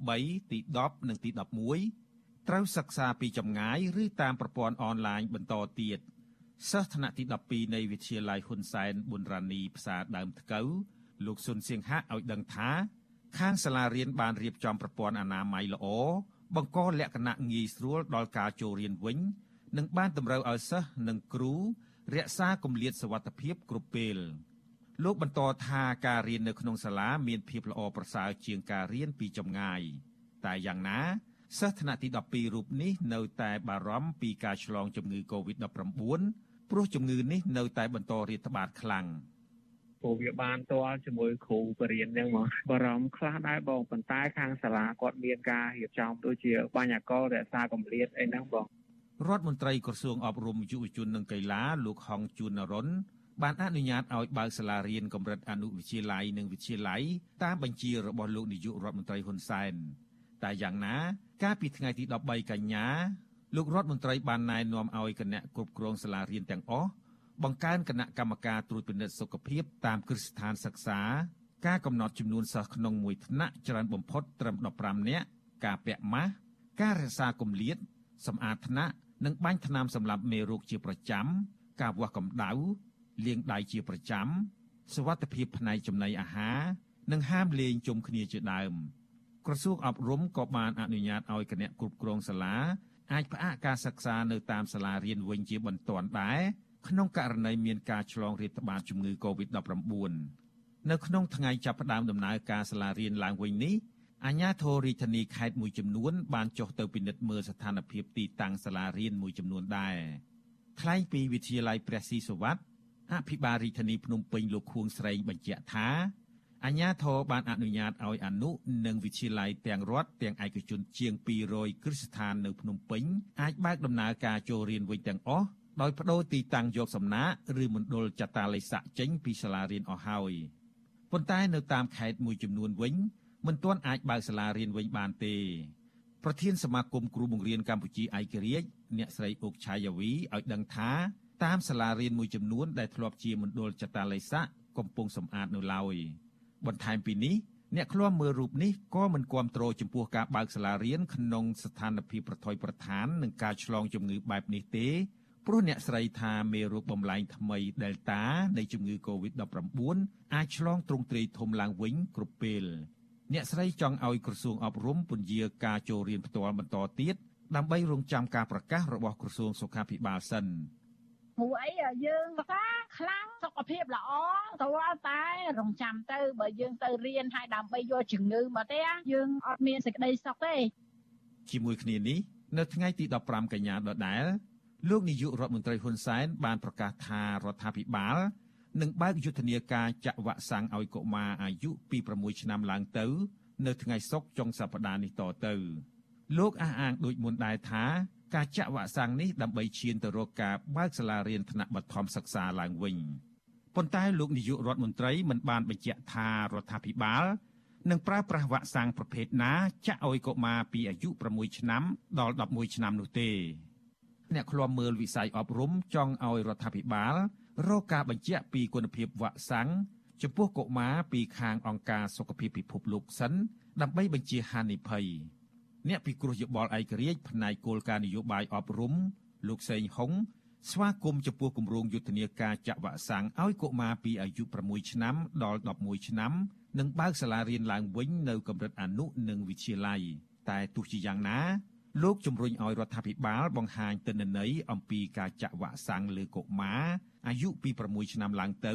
Speaker 15: 8ទី10និងទី11ត្រូវសិក្សាពីចម្ងាយឬតាមប្រព័ន្ធអនឡាញបន្តទៀតសិស្សថ្នាក់ទី12នៃវិទ្យាល័យហ៊ុនសែនប៊ុនរ៉ានីផ្សារដើមថ្កូវលោកស៊ុនសៀងហាក់ឲ្យដឹងថាខាងសាលារៀនបានរៀបចំប្រព័ន្ធអនាម័យល្អ បង្កលក្ខណៈងាយស្រួលដល់ការចូលរៀនវិញនិងបានតម្រូវឲ្យសិស្សនិងគ្រូរក្សាគម្លាតសុវត្ថិភាពគ្រប់ពេលលោកបន្តថាការរៀននៅក្នុងសាលាមានភាពល្អប្រសើរជាងការរៀនពីចម្ងាយតែយ៉ាងណាសិស្សថ្នាក់ទី12រូបនេះនៅតែបារម្ភពីការឆ្លងជំងឺ Covid-19 ព្រោះជំងឺនេះនៅតែបន្តរាតត្បាតខ្លាំង។
Speaker 16: ព្រោះវាបានទាល់ជាមួយគ្រូបរិញ្ញាហ្នឹងមកបារម្ភខ្លះដែរបងប៉ុន្តែខាងសាលាគាត់មានការរៀបចំដូចជាបញ្ញកលរក្សាកម្រិតអីហ្នឹងបង
Speaker 15: រដ្ឋមន្ត្រីក្រសួងអប់រំយុវជននិងកីឡាលោកហងជួននរុនបានអនុញ្ញាតឲ្យបើកសាលារៀនកម្រិតអនុវិទ្យាល័យនិងវិទ្យាល័យតាមបញ្ជារបស់លោកនាយករដ្ឋមន្ត្រីហ៊ុនសែនតែយ៉ាងណា កាលពីថ្ងៃទី13កញ្ញាលោករដ្ឋមន្ត្រីបានណែនាំឲ្យគណៈគ្រប់គ្រងសាលារៀនទាំងអស់ បង្កើនគណៈកម្មការត្រួតពិនិត្យសុខភាពតាមគ្រឹះស្ថានសិក្សា ការកំណត់ចំនួនសិស្សក្នុងមួយថ្នាក់ច្រើនបំផុតត្រឹម15នាក់ការពាក់ម៉ាស់ការរក្សាគម្លាតសម្អាតថ្នាក់និងបាញ់ថ្នាំសម្លាប់មេរោគជាប្រចាំការវាស់កម្ដៅលាងដៃជាប្រចាំសវត្ថិភាពផ្នែកចំណីអាហារនិងហាមលេងជុំគ្នាជាដើមក្រសួងអប់រំក៏បានអនុញ្ញាតឲ្យគណៈគ្រប់គ្រងសាលាអាចផ្អាកការសិក្សានៅតាមសាលារៀនវិញជាបន្ទាន់ដែរ ក្នុងករណីមានការឆ្លងរាតត្បាតជំងឺ Covid-19 នៅក្នុងថ្ងៃចាប់ផ្ដើមដំណើរការសាលារៀនឡើងវិញនេះអាជ្ញាធររាជធានីខេត្តមួយចំនួន បានចុះទៅពិនិត្យមើលស្ថានភាពទីតាំងសាលារៀនមួយចំនួនដែរថ្លែងពីវិទ្យាល័យព្រះស៊ីសុវត្ថិអភិបាលរាជធានីភ្នំពេញលោកខួងស្រេងបញ្ជាក់ថាអាជ្ញាធរបានអនុញ្ញាតឲ្យអនុនិងវិទ្យាល័យទាំងរដ្ឋទាំងឯកជនជាង200គ្រឹះស្ថាននៅភ្នំពេញអាចបើកដំណើរការចូលរៀនវិញទាំងអស់ ដោយបដូរទីតាំងយកសំណាក់ឬមណ្ឌលចតាល័យស័កចេញពីសាលារៀនអស់ហើយប៉ុន្តែនៅតាមខេត្តមួយចំនួនវិញមិនទាន់អាចបើកសាលារៀនវិញបានទេប្រធានសមាគមគ្រូបង្រៀនកម្ពុជាឯករាជ្យអ្នកស្រីអុកឆាយាវីឲ្យដឹងថាតាមសាលារៀនមួយចំនួនដែលធ្លាប់ជាមណ្ឌលចតាល័យស័កកំពុងសម្អាតនៅឡើយបន្ថែមពីនេះអ្នកឃ្លាំមើលរូបនេះក៏មិនគាំទ្រចំពោះការបើកសាលារៀនក្នុងស្ថានភាពប្រថុយប្រឋាននឹងការឆ្លងជំងឺបែបនេះទេ ព្រោះអ្នកស្រីថាមេរោគបំលែងថ្មី Delta នៃជំងឺ Covid-19 អាចឆ្លងទ្រង់ទ្រាយធំឡើងវិញគ្រប់ពេលអ្នកស្រីចង់ឲ្យក្រសួងអប់រំពន្យាការចូលរៀនផ្ទាល់បន្តទៀតដើម្បីរងចាំការប្រកាសរបស់ក្រសួងសុខាភិបាលសិន
Speaker 17: ព្រោះអីយើងថាខ្លាំងសុខភាពល្អតើតែរងចាំទៅបើយើងទៅរៀនហើយដើម្បីយកជំងឺមកទេយើងអត់មានសេចក្តីសុខទេ
Speaker 15: ជាមួយគ្នានេះនៅថ្ងៃទី15កញ្ញាដដែល លោកនាយករដ្ឋមន្ត្រីហ៊ុនសែនបានប្រកាសថារដ្ឋាភិបាលនឹងបើកយុទ្ធនាការចាក់វ៉ាក់សាំងឲ្យកុមារអាយុពី6ឆ្នាំឡើងទៅ នៅថ្ងៃសុក្រចុងសប្តាហ៍នេះតទៅលោកអះអាងដូចមុនដែរថាការចាក់វ៉ាក់សាំងនេះដើម្បីឈានទៅរកការបើកសាលារៀនថ្នាក់បឋមសិក្សាឡើងវិញប៉ុន្តែលោកនាយករដ្ឋមន្ត្រីមិនបានបញ្ជាក់ថារដ្ឋាភិបាលនឹងប្រើប្រាស់វ៉ាក់សាំងប្រភេទណាចាក់ឲ្យកុមារពីអាយុ6ឆ្នាំដល់11ឆ្នាំនោះទេ អ្នកឃ្លាំមើលវិស័យអប់រំចង់ឲ្យរដ្ឋាភិបាលរកការបញ្ជាក់ពីគុណភាពវ៉ាក់សាំងចំពោះកុមារពីខាងអង្គការសុខភាពពិភពលោកសិនដើម្បីបញ្ជាហានិភ័យអ្នកពិគ្រោះយោបល់ឯករាជ្យផ្នែកគោលការណ៍នយោបាយអប់រំលោកសេងហុងស្វាគមន៍ចំពោះគម្រោងយុទ្ធនាការចាក់វ៉ាក់សាំងឲ្យកុមារពីអាយុ6ឆ្នាំដល់11ឆ្នាំនិងបើកសាលារៀនឡើងវិញនៅកម្រិតអនុនិងវិទ្យាល័យតែទោះជាយ៉ាងណា លោកជំរុញឲ្យរដ្ឋាភិបាលបង្ហាញទិន្នន័យអំពីការចាក់វ៉ាក់សាំងលើកុមារអាយុពី6ឆ្នាំឡើងទៅ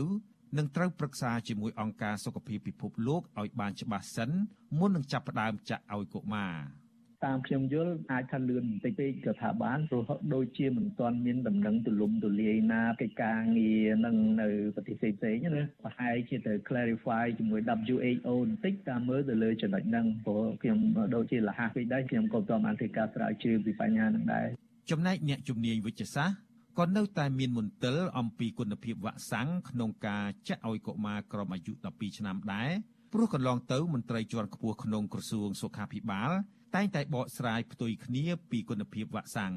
Speaker 15: នឹងត្រូវប្រឹក្សាជាមួយអង្គការសុខភាពពិភពលោកឲ្យបានច្បាស់សិនមុននឹងចាប់ផ្ដើមចាក់ឲ្យកុមារ។
Speaker 18: តាមខ្ញុំយល់អាចថាលឿនបន្តិចពេកក៏ថាបានព្រោះដូចជាមិនទាន់មានដំណឹងទូលំទូលាយណាកិច្ចការងារនឹងនៅប្រទេសផ្សេងៗណាប្រហែលជាទៅ clarify ជាមួយ WHO បន្តិចតាមមើលទៅលើចំណុចហ្នឹងព្រោះខ្ញុំដូចជាលះពេកដែរខ្ញុំក៏មិនបានធ្វើការស្រាវជ្រាវពីបញ្ហាហ្នឹងដែរ
Speaker 15: ចំណែកអ្នកជំនាញវិទ្យាសាស្ត្រក៏នៅតែមានមន្ទិលអំពីគុណភាពវ៉ាក់សាំងក្នុងការចាក់ឲ្យកុមារក្រោមអាយុ12ឆ្នាំដែរព្រោះកន្លងទៅមន្ត្រីជាន់ខ្ពស់ក្នុងក្រសួងសុខាភិបាល តែងតែបកស្រាយផ្ទុយគ្នាពីគុណភាពវ៉ាក់សាំង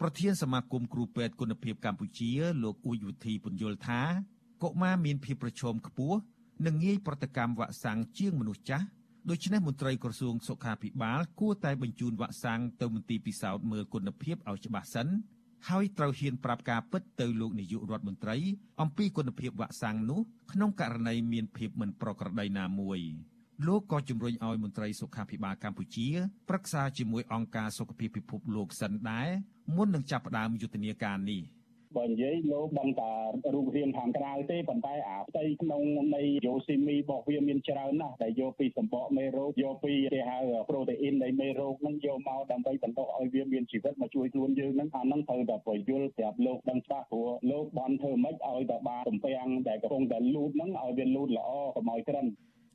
Speaker 15: ប្រធានសមាគមគ្រូពេទ្យគុណភាពកម្ពុជា លោកអ៊ូចវុធីពន្យល់ថាកុមារមានភាពប្រឈមខ្ពស់និងងាយប្រតិកម្មវ៉ាក់សាំងជាងមនុស្សចាស់ដូច្នេះមន្ត្រីក្រសួងសុខាភិបាលគួរតែបញ្ជូនវ៉ាក់សាំងទៅមន្ទីរពិសោធន៍មើលគុណភាពឲ្យច្បាស់សិនហើយត្រូវហ៊ានប្រាប់ការពិតទៅលោកនាយករដ្ឋមន្ត្រីអំពីគុណភាពវ៉ាក់សាំងនោះក្នុងករណីមានភាពមិនប្រក្រតីណាមួយ។ លោកក៏ជំរុញឲ្យមន្ត្រីសុខាភិបាលកម្ពុជាប្រឹក្សាជាមួយអង្គការសុខភាពពិភពលោកសិនដែរមុននឹងចាប់ផ្ដើមយុទ្ធនាការនេះ
Speaker 19: បើនិយាយលោកបានតារូបរាងខាងក្រៅទេប៉ុន្តែអាផ្ទៃក្នុងនៃយោស៊ីមីរបស់វាមានច្រើនណាស់ដែលយកពីសម្បកមេរោគយកពីគេហៅប្រូតេអ៊ីននៃមេរោគហ្នឹងយកមកដើម្បីបន្តឲ្យវាមានជីវិតមកជួយខ្លួនយើងហ្នឹងអាហ្នឹងត្រូវតែពយល់ប្រាប់លោកដឹងច្បាស់ព្រោះលោកបានធ្វើម៉េចឲ្យតែបានទំពាំងដែលកំពុងតែលូតហ្នឹងឲ្យវាលូតល្អកុំឲ្យក្រិន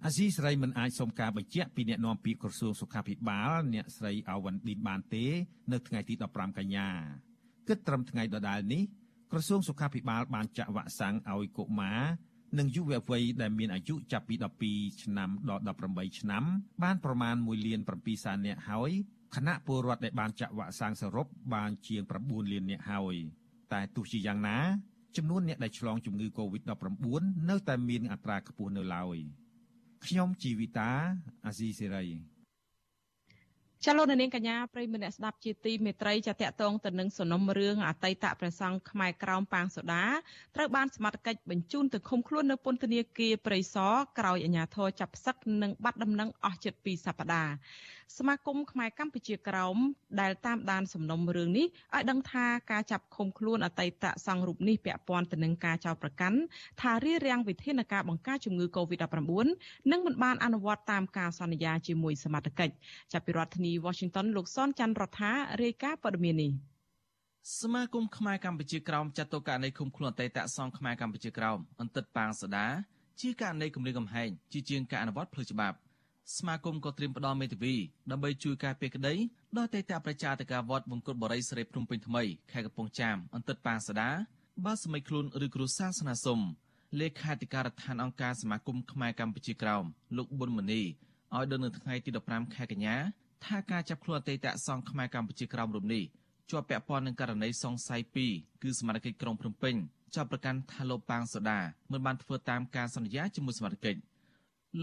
Speaker 15: អាស៊ីសេរីមិនអាចសុំការបញ្ជាក់ពីអ្នកនាំពាក្យក្រសួងសុខាភិបាល អ្នកស្រីអាវ៉ាន់ឌីនបានទេ នៅថ្ងៃទី15កញ្ញាគិតត្រឹមថ្ងៃដដែលនេះក្រសួងសុខាភិបាលបានចាក់វ៉ាក់សាំងឲ្យកុមារនិងយុវវ័យដែលមានអាយុចាប់ពី12ឆ្នាំដល់18ឆ្នាំ បានប្រមាណ1លាន7សែននាក់ហើយខណៈពលរដ្ឋដែលបានចាក់វ៉ាក់សាំងសរុបបានជាង9លាននាក់ហើយតែទោះជាយ៉ាងណាចំនួនអ្នកដែលឆ្លងជំងឺ Covid-19 នៅតែមានអត្រាខ្ពស់នៅឡើយ ខ្ញុំជីវិតាអាស៊ីសេរី
Speaker 4: ចលនានាងកញ្ញាប្រិយមិត្តអ្នកស្ដាប់ជាទីមេត្រីចាតតងទៅនឹងសំណុំរឿងអតីតព្រះសង្ឃខ្មែរក្រោមប៉ាងសូដាត្រូវបានសមត្ថកិច្ចបញ្ជូនទៅឃុំខ្លួននៅពន្ធនាគារព្រៃសរក្រោយអាជ្ញាធរចាប់ផ្សឹកនិងបាត់ដំណឹងអស់ជិត2សប្តាហ៍សមាគមខ្មែរកម្ពុជាក្រោមដែលតាមដានសំណុំរឿងនេះឲ្យដឹងថាការចាប់ឃុំខ្លួនអតីតសង្ឃរូបនេះពាក់ព័ន្ធទៅនឹងការចោទប្រកាន់ថារៀបរៀងវិធានការបង្ការជំងឺ Covid-19 និងមិនបានអនុវត្តតាមការសន្យាជាមួយសមត្ថកិច្ចចាប់ពីរដ្ឋធានី Washington លោកសនច័ន្ទរដ្ឋារាយការណ៍ព័ត៌មាននេះ
Speaker 20: សមាគមខ្មែរកម្ពុជាក្រោមចាត់ទុកករណីឃុំខ្លួនអតីតសង្ឃខ្មែរកម្ពុជាក្រោមអន្តិតប៉ាងសដាជាករណីគម្រាមកំហែងជាជាងការអនុវត្តផ្លូវច្បាប់ សមាគមក៏ត្រៀមផ្ដល់មេធាវីដើម្បីជួយការពារក្តីដល់តេតប្រជាតកាវត្តវង្គតបរិយស្រីភ្នំពេញថ្មីខេត្តកំពង់ចាមអន្តិតប៉ាងសដាបើសម័យខ្លួនឬគ្រូសាសនាសុំលេខាធិការដ្ឋានអង្គការសមាគមខ្មែរកម្ពុជាក្រោមលោកប៊ុនមនីឲ្យដឹងនៅថ្ងៃទី15ខែកញ្ញាថាការចាប់ខ្លួនអតីតសង្ឃខ្មែរកម្ពុជាក្រោមរូបនេះជាប់ពាក់ព័ន្ធនឹងករណីសង្ស័យ2គឺសមាជិកក្រុងភ្នំពេញចាប់ប្រកាន់ថាលោកប៉ាងសូដាមិនបានធ្វើតាមការសន្យាជាមួយសមាជិក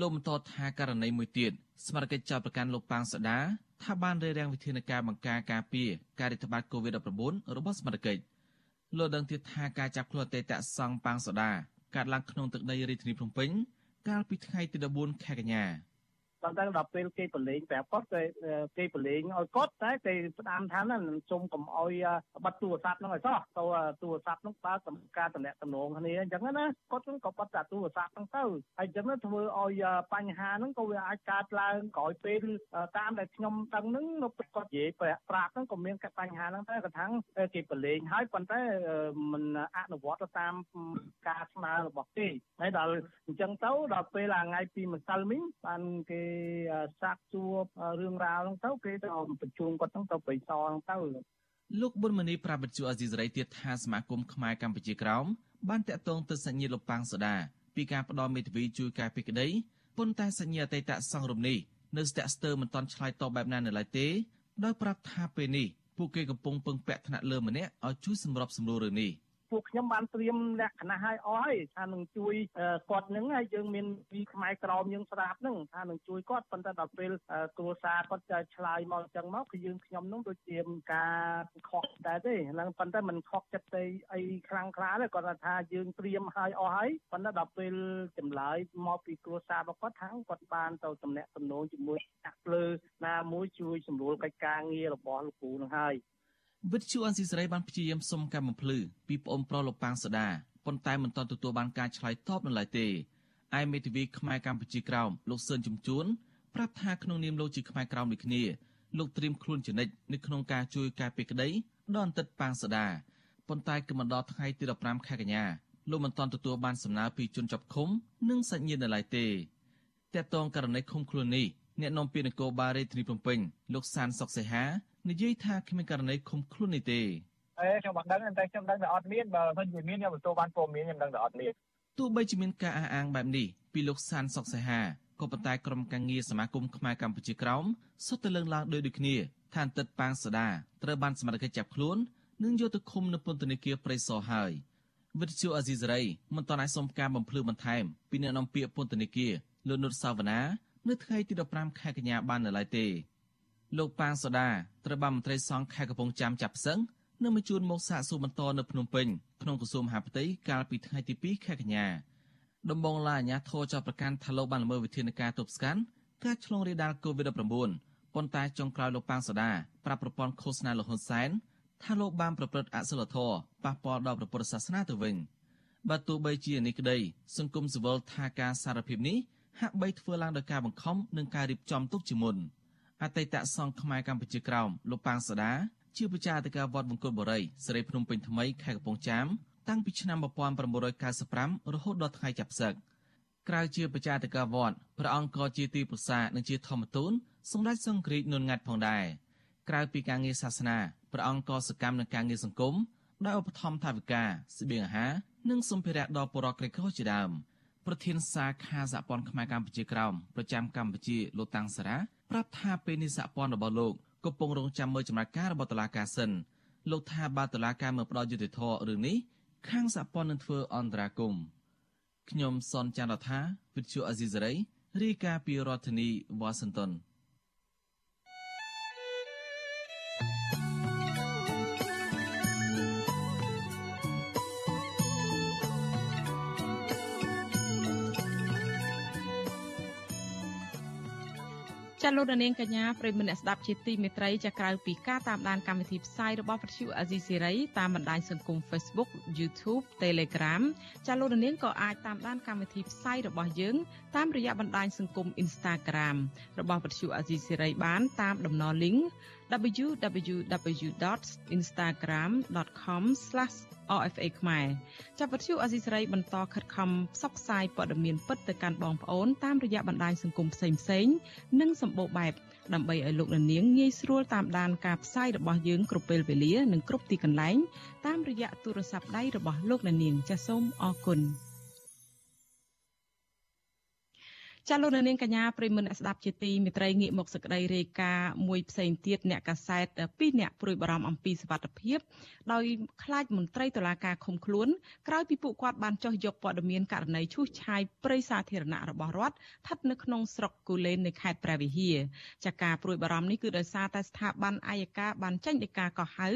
Speaker 20: លោកបន្តថាករណីមួយទៀតសមាជិកចាប់ប្រកាន់លោកប៉ាងសូដាថាបានរារាំងវិធានការបង្ការការពារការរាតត្បាត COVID-19 របស់សមាជិកលោកដឹងទៀតថាការចាប់ខ្លួនអតីតសង្ឃប៉ាងសូដាកើតឡើងក្នុងទឹកដីរាជធានីភ្នំពេញកាលពីថ្ងៃទី14ខែកញ្ញា
Speaker 13: ដល់ទៅដល់ពេលគេប្រឡែងប្រាប់គាត់គេគេប្រឡែងឲ្យគាត់តែគេផ្ដាំថានឹងសុំកុំឲ្យបិទទូរស័ព្ទហ្នឹងឲ្យសោះទៅទូរស័ព្ទហ្នឹងបើសំការតំណែងតំណងគ្នាអញ្ចឹងណាគាត់ហ្នឹងក៏បិទតែទូរស័ព្ទហ្នឹងទៅហើយអញ្ចឹងធ្វើឲ្យបញ្ហាហ្នឹងក៏វាអាចកើតឡើងក្រោយពេលតាមដែលខ្ញុំដឹងហ្នឹងនៅពេលគាត់និយាយប្រាប់ហ្នឹងក៏មានបញ្ហាហ្នឹងតែកថាគេប្រឡែងហើយប៉ុន្តែមិនអនុវត្តតាមការស្នើរបស់គេហើយដល់អញ្ចឹងទៅដល់ពេលថ្ងៃពីម្សិលមិញបានគេសាកសួររឿងរ៉ាវហ្នឹងទៅគេទៅបញ្ជូនគាត់ហ្នឹងទៅបិសហ្នឹងទៅ
Speaker 20: លោកប៊ុនមនីប្រាប់វិទ្យុអាស៊ីសេរីទៀតថាសមាគមខ្មែរកម្ពុជាក្រោមបានតាក់ទងទៅសញ្ញាលោកប៉ាងសូដាពីការផ្ដល់មេធាវីជួយការពីក្តីប៉ុន្តែសញ្ញាអតីតសង្ឃរំនេះនៅស្ទាក់ស្ទើរមិនទាន់ឆ្លើយតបបែបណានៅឡើយទេដោយប្រាប់ថាពេលនេះពួកគេកំពុងពឹងពាក់ថ្នាក់លើម្នាក់ឲ្យជួយសម្របសម្រួលរឿងនេះ
Speaker 13: ពួកខ្ញុំបានត្រៀមលក្ខណៈឲ្យអស់ហើយថានឹងជួយគាត់នឹងហើយយើងមានពីខ្មែរក្រមយើងស្ដាប់នឹងថានឹងជួយគាត់ប៉ុន្តែដល់ពេលគ្រួសារគាត់ចែកឆ្លើយមកអញ្ចឹងមកគឺយើងខ្ញុំនឹងដូចជាការខកដែរទេហ្នឹងប៉ុន្តែមិនខកចិត្តទេអីខ្លាំងខ្លាទេគាត់ថាយើងត្រៀមឲ្យអស់ហើយប៉ុន្តែដល់ពេលចម្លើយមកពីគ្រួសាររបស់គាត់ថាគាត់បានទៅតំណាក់តំណងជាមួយអ្នកលើណាមួយជួយសម្រួលកិច្ចការងាររបស់លោកគ្រូនឹងហើយ
Speaker 20: វិទ្យុអនស៊ីសេរីបានព្យាយាមសុំការបំភ្លឺពីប្អូនប្រុសលោកប៉ាងសូដាប៉ុន្តែមិនទាន់ទទួលបានការឆ្លើយតបនៅឡើយទេឯមេធាវីខ្មែរកម្ពុជាក្រោមលោកសឿនជំជួនប្រាប់ថាក្នុងនាមលោកជាខ្មែរក្រោមដូចគ្នាលោកត្រៀមខ្លួនជានិច្ចនៅក្នុងការជួយការពារក្តីដល់អន្តិតប៉ាងសូដាប៉ុន្តែគឺមកដល់ថ្ងៃទី15ខែកញ្ញាលោកមិនទាន់ទទួលបានសំណើពីជនជាប់ឃុំនិងសាច់ញាតិនៅឡើយទេតកតងករណីឃុំខ្លួននេះអ្នកនាំពាក្យនគរបាលរាជធានីភ្នំពេញលោកសានសុកសេហា និយាយថាគ្មានករណីឃុំខ្លួននេះទេ
Speaker 21: អេខ្ញុំអត់ដឹងតែខ្ញុំដឹងតែអត់មានបើមិនជាមានខ្ញុំទទួលបានព័ត៌មានខ្ញុំដឹងតែអត់មាន
Speaker 20: ទោះបីជាមានការអះអាងបែបនេះពីលោកសានសុកសេហាក៏ប៉ុន្តែក្រុមការងារសមាគមខ្មែរកម្ពុជាក្រោមសុទ្ធតែលើកឡើងដោយដូចគ្នាថាអន្តិតប៉ាងសដាត្រូវបានសមត្ថកិច្ចចាប់ខ្លួននិងយកទៅឃុំនៅពន្ធនាគារព្រៃសរហើយវិទ្យុអាស៊ីសេរីមិនទាន់អាចសុំការបំភ្លឺបន្ថែមពីអ្នកនាំពាក្យពន្ធនាគារលោកនុតសាវណ្ណានៅថ្ងៃទី15ខែកញ្ញាបាននៅឡើយទេ លោកប៉ាងសូដាត្រូវបានមន្ត្រីសង្ឃខេត្តកំពង់ចាមចាប់ផ្សឹងនិងបញ្ជូនមកសាកសួរបន្តនៅភ្នំពេញក្នុងក្រសួងមហាផ្ទៃកាលពីថ្ងៃទី2ខែកញ្ញាដំបងឡាអាញាធរចោទប្រកាន់ថាលោកបានល្មើសវិធានការទប់ស្កាត់ការឆ្លងរាលដាល COVID-19 ប៉ុន្តែចុងក្រោយលោកប៉ាងសូដាប្រាប់ប្រព័ន្ធឃោសនាលោកហ៊ុនសែនថាលោកបានប្រព្រឹត្តអសិលធម៌ប៉ះពាល់ដល់ព្រះពុទ្ធសាសនាទៅវិញបើទោះបីជានេះក្តីសង្គមស៊ីវិលថាការសារភាពនេះហាក់បីធ្វើឡើងដោយការបង្ខំនិងការរៀបចំទុកជាមុន។ អតីតសង្ឃខ្មែរកម្ពុជាក្រោមលោកប៉ាងសដាជាប្រជាអធិការវត្តបង្គោលបុរីសេរីភ្នំពេញថ្មីខេត្តកំពង់ចាមតាំងពីឆ្នាំ1995រហូតដល់ថ្ងៃចាប់ផ្សឹកក្រៅជាប្រជាអធិការវត្តព្រះអង្គក៏ជាទីប្រសានិងជាធម្មទូនសម្ដេចសង្ឃរាជនុនងាត់ផងដែរក្រៅពីការងារសាសនាព្រះអង្គក៏សកម្មនឹងការងារសង្គមដែលឧបត្ថម្ភថវិកាស្បៀងអាហារនិងសម្ភារៈដល់ពលរដ្ឋក្រីក្រជាដើមប្រធានសាខាសហព័ន្ធខ្មែរកម្ពុជាក្រោមប្រចាំកម្ពុជាលោកតាំងសារ៉ា ប្រាប់ថាពេលនេះសហព័ន្ធរបស់លោកកំពុងរងចាំមើលចំណាត់ការរបស់តុលាការសិនលោកថាបើតុលាការមើលផ្ដោតយុត្តិធម៌រឿងនេះខាងសហព័ន្ធនឹងធ្វើអន្តរាគមន៍ខ្ញុំសនចាន់រដ្ឋាវិទ្យុអេស៊ីសរ៉ៃរាយការណ៍ពីរដ្ឋធានីវ៉ាស៊ីនតោន
Speaker 4: ចាលោកនាងកញ្ញាប្រិយមិត្តអ្នកស្ដាប់ជាទីមេត្រីចាក្រៅពីការតាមដានកម្មវិធីផ្សាយរបស់វិទ្យុអាស៊ីសេរីតាមបណ្ដាញសង្គម Facebook YouTube Telegram ចាលោកនាងក៏អាចតាមដានកម្មវិធីផ្សាយរបស់យើងតាមរយៈបណ្ដាញសង្គម Instagram របស់វិទ្យុអាស៊ីសេរីបានតាមតំណ link www.instagram.com/rfa ខ្មែរចាប់វិទ្យុអសីសេរីបន្តខិតខំផ្សព្វផ្សាយព័ត៌មានពិតទៅកាន់បងប្អូនតាមរយៈបណ្ដាញសង្គមផ្សេងៗនិងសម្បូរបែបដើម្បីឲ្យលោកនាងងាយស្រួលតាមដានការផ្សាយរបស់យើងគ្រប់ពេលវេលានិងគ្រប់ទីកន្លែងតាមរយៈទូរស័ព្ទដៃរបស់លោកនាងចាសសូមអរគុណ។ ចាលោកនាងកញ្ញាប្រិមមអ្នកស្ដាប់ជាទីមេត្រីងាកមកសក្តីរាយការណ៍មួយផ្សេងទៀតអ្នកកាសែតពីរអ្នកព្រួយបារម្ភអំពីសុវត្ថិភាពដោយខ្លាចមន្ត្រីតុលាការឃុំខ្លួនក្រោយពីពួកគាត់បានចោះយកព័ត៌មានករណីឈូសឆាយព្រៃសាធារណៈរបស់រដ្ឋស្ថិតនៅក្នុងស្រុកគូលែននៃខេត្តព្រះវិហារចាការព្រួយបារម្ភនេះគឺដោយសារតែស្ថាប័នអាយកាបានចេញដីកាកោះហៅ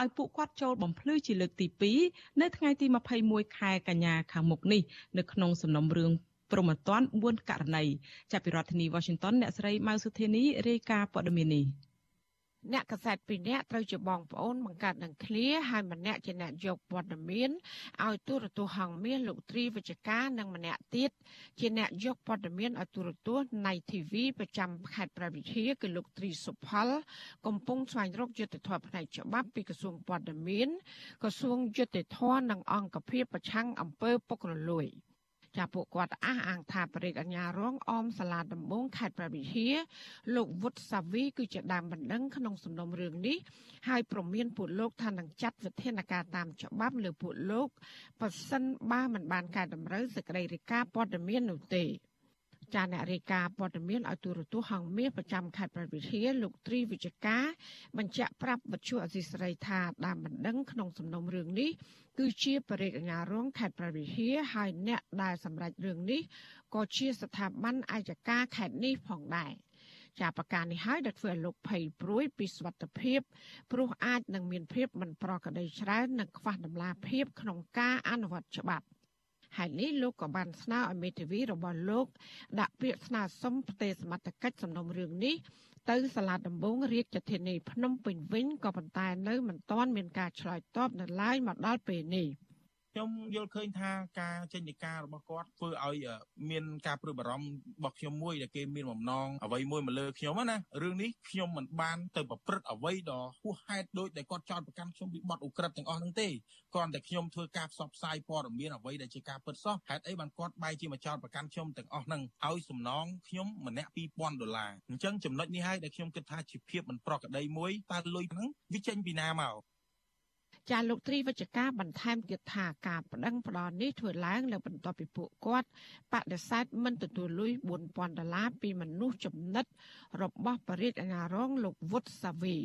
Speaker 4: ឲ្យពួកគាត់ចូលបំភ្លឺជាលើកទី2នៅថ្ងៃទី21ខែកញ្ញាខាងមុខនេះនៅក្នុងសំណុំរឿង ព្រមត្តន4ករណីចាប់ពីរដ្ឋធានី Washington អ្នកស្រីម៉ៅសុធានីរាយការណ៍ព័ត៌មាននេះ
Speaker 22: អ្នកកសែតពីរនាក់ត្រូវជាបងប្អូនបង្កើតនឹងឃ្លាហើយម្នាក់ជាអ្នកយកព័ត៌មានឲ្យទូរទស្សន៍ហងមាសលោកត្រីវិជ្ជការនិងម្នាក់ទៀតជាអ្នកយកព័ត៌មានឲ្យទូរទស្សន៍នៃ TV ប្រចាំខេត្តប្រវត្តិហាគឺលោកត្រីសុផលកំពុងស្វែងរកយុត្តិធម៌ផ្នែកច្បាប់ពីក្រសួងព័ត៌មានក្រសួងយុត្តិធម៌និងអង្គភាពប្រឆាំងអំពើពុករលួយ។ ចាពួកគាត់អះអាងថាប្រេកអញ្ញារងអមសាលាដំបងខេត្តព្រះវិហារលោកវុតសាវីគឺជាដើមបណ្ដឹងក្នុងសំណុំរឿងនេះហើយប្រមានពួកលោកថានឹងចាត់វិធានការតាមច្បាប់លើពួកលោកប៉ះសិនបើមិនបានកែតម្រូវសេចក្តីរាយការណ៍ព័ត៌មាននោះទេ ចាអ្នករាយការណ៍ព័ត៌មានឲ្យទូរទស្សន៍ហងមាសប្រចាំខេត្តព្រះវិហារលោកត្រីវិជ្ជការបញ្ជាក់ប្រាប់វិទ្យុអសីស្រីថាដើមបណ្ដឹងក្នុងសំណុំរឿងនេះគឺជាបរិយាអាញារងខេត្តព្រះវិហារហើយអ្នកដែលសម្រេចរឿងនេះក៏ជាស្ថាប័នអាយកាខេត្តនេះផងដែរជាប្រការនេះហើយដែលធ្វើឲ្យលោកភ័យព្រួយពីសុខភាពព្រោះអាចនឹងមានភាពមិនប្រក្រតីច្រើននិងខ្វះដំណាភាពក្នុងការអនុវត្តច្បាប់ ហើយនេះលោកក៏បានស្នើឲ្យមេធាវីរបស់លោក ដាក់ពាក្យស្នើសុំផ្ទេរសមត្ថកិច្ចសំណុំរឿងនេះទៅសាលាដំបងរាជធានីភ្នំពេញវិញក៏ប៉ុន្តែនៅមិនទាន់មានការឆ្លើយតបនៅឡើយមកដល់ពេលនេះ។
Speaker 23: ខ្ញុំយល់ឃើញថាការចេញនីការរបស់គាត់ធ្វើឲ្យមានការព្រួយបារម្ភរបស់ខ្ញុំមួយដែលគេមានបំណងអ្វីមួយមកលើខ្ញុំណារឿងនេះខ្ញុំមិនបានទៅប្រព្រឹត្តអ្វីដ៏ហួសហេតុដោយដែលគាត់ចោទប្រកាន់ខ្ញុំពីបទឧក្រិដ្ឋទាំងអស់ហ្នឹងទេគ្រាន់តែខ្ញុំធ្វើការផ្សព្វផ្សាយព័ត៌មានអ្វីដែលជាការពិតសោះហេតុអីបានគាត់បែរជាមកចោទប្រកាន់ខ្ញុំទាំងអស់ហ្នឹងឲ្យសំណងខ្ញុំម្នាក់2000ដុល្លារអញ្ចឹងចំណុចនេះហើយដែលខ្ញុំគិតថាជាភាពមិនប្រក្រតីមួយតើលុយហ្នឹងវាចេញពីណាមក
Speaker 22: ចាលោកត្រីវិជ្ជការបន្ថែមទៀតថាការប្តឹងផ្តល់នេះធ្វើឡើងលើបន្ទាប់ពីពួកគាត់បដិសេធមិនទទួលលុយ4000ដុល្លារពីមនុស្សចំណិត របស់បរិយាអាញារងលោកវុតសាវី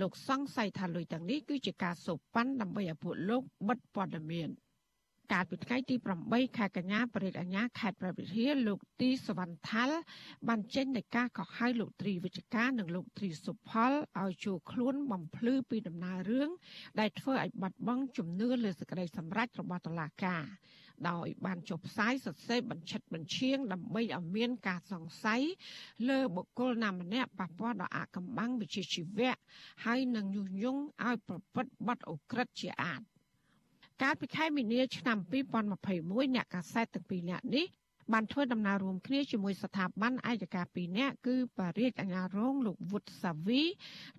Speaker 22: លោកសង្ស័យថាលុយទាំងនេះគឺជាការសូកប៉ាន់ដើម្បីឲ្យពួកលោកបិទព័ត៌មាន។ កាលពីថ្ងៃទី8ខែកញ្ញាបរិយាអាញាខេត្តព្រះវិហារលោកទីសវណ្ណថាល់បានចេញនៃការកោះហៅលោកត្រីវិជ្ជការនិងលោកត្រីសុផលឲ្យចូលខ្លួនបំភ្លឺពីដំណើររឿងដែលធ្វើឲ្យបាត់បង់ជំនឿលើសេចក្តីសម្រេចរបស់តុលាការដោយបានចុះផ្សាយសរសេរបញ្ឆិតបញ្ឈៀងដើម្បីឲ្យមានការសង្ស័យលើបុគ្គលណាម្នាក់ប៉ះពាល់ដល់អកម្បាំងវិជ្ជាជីវៈហើយនឹងញុះញង់ឲ្យប្រព្រឹត្តបទអូក្រិដ្ឋជាអាត កាលពីខែមីនាឆ្នាំ2021អ្នកកាសែតទាំងពីរនាក់នេះបានធ្វើដំណើររួមគ្នាជាមួយស្ថាប័នអាយកាពីរនាក់គឺបរិយាអាញារងលោកវុតសាវី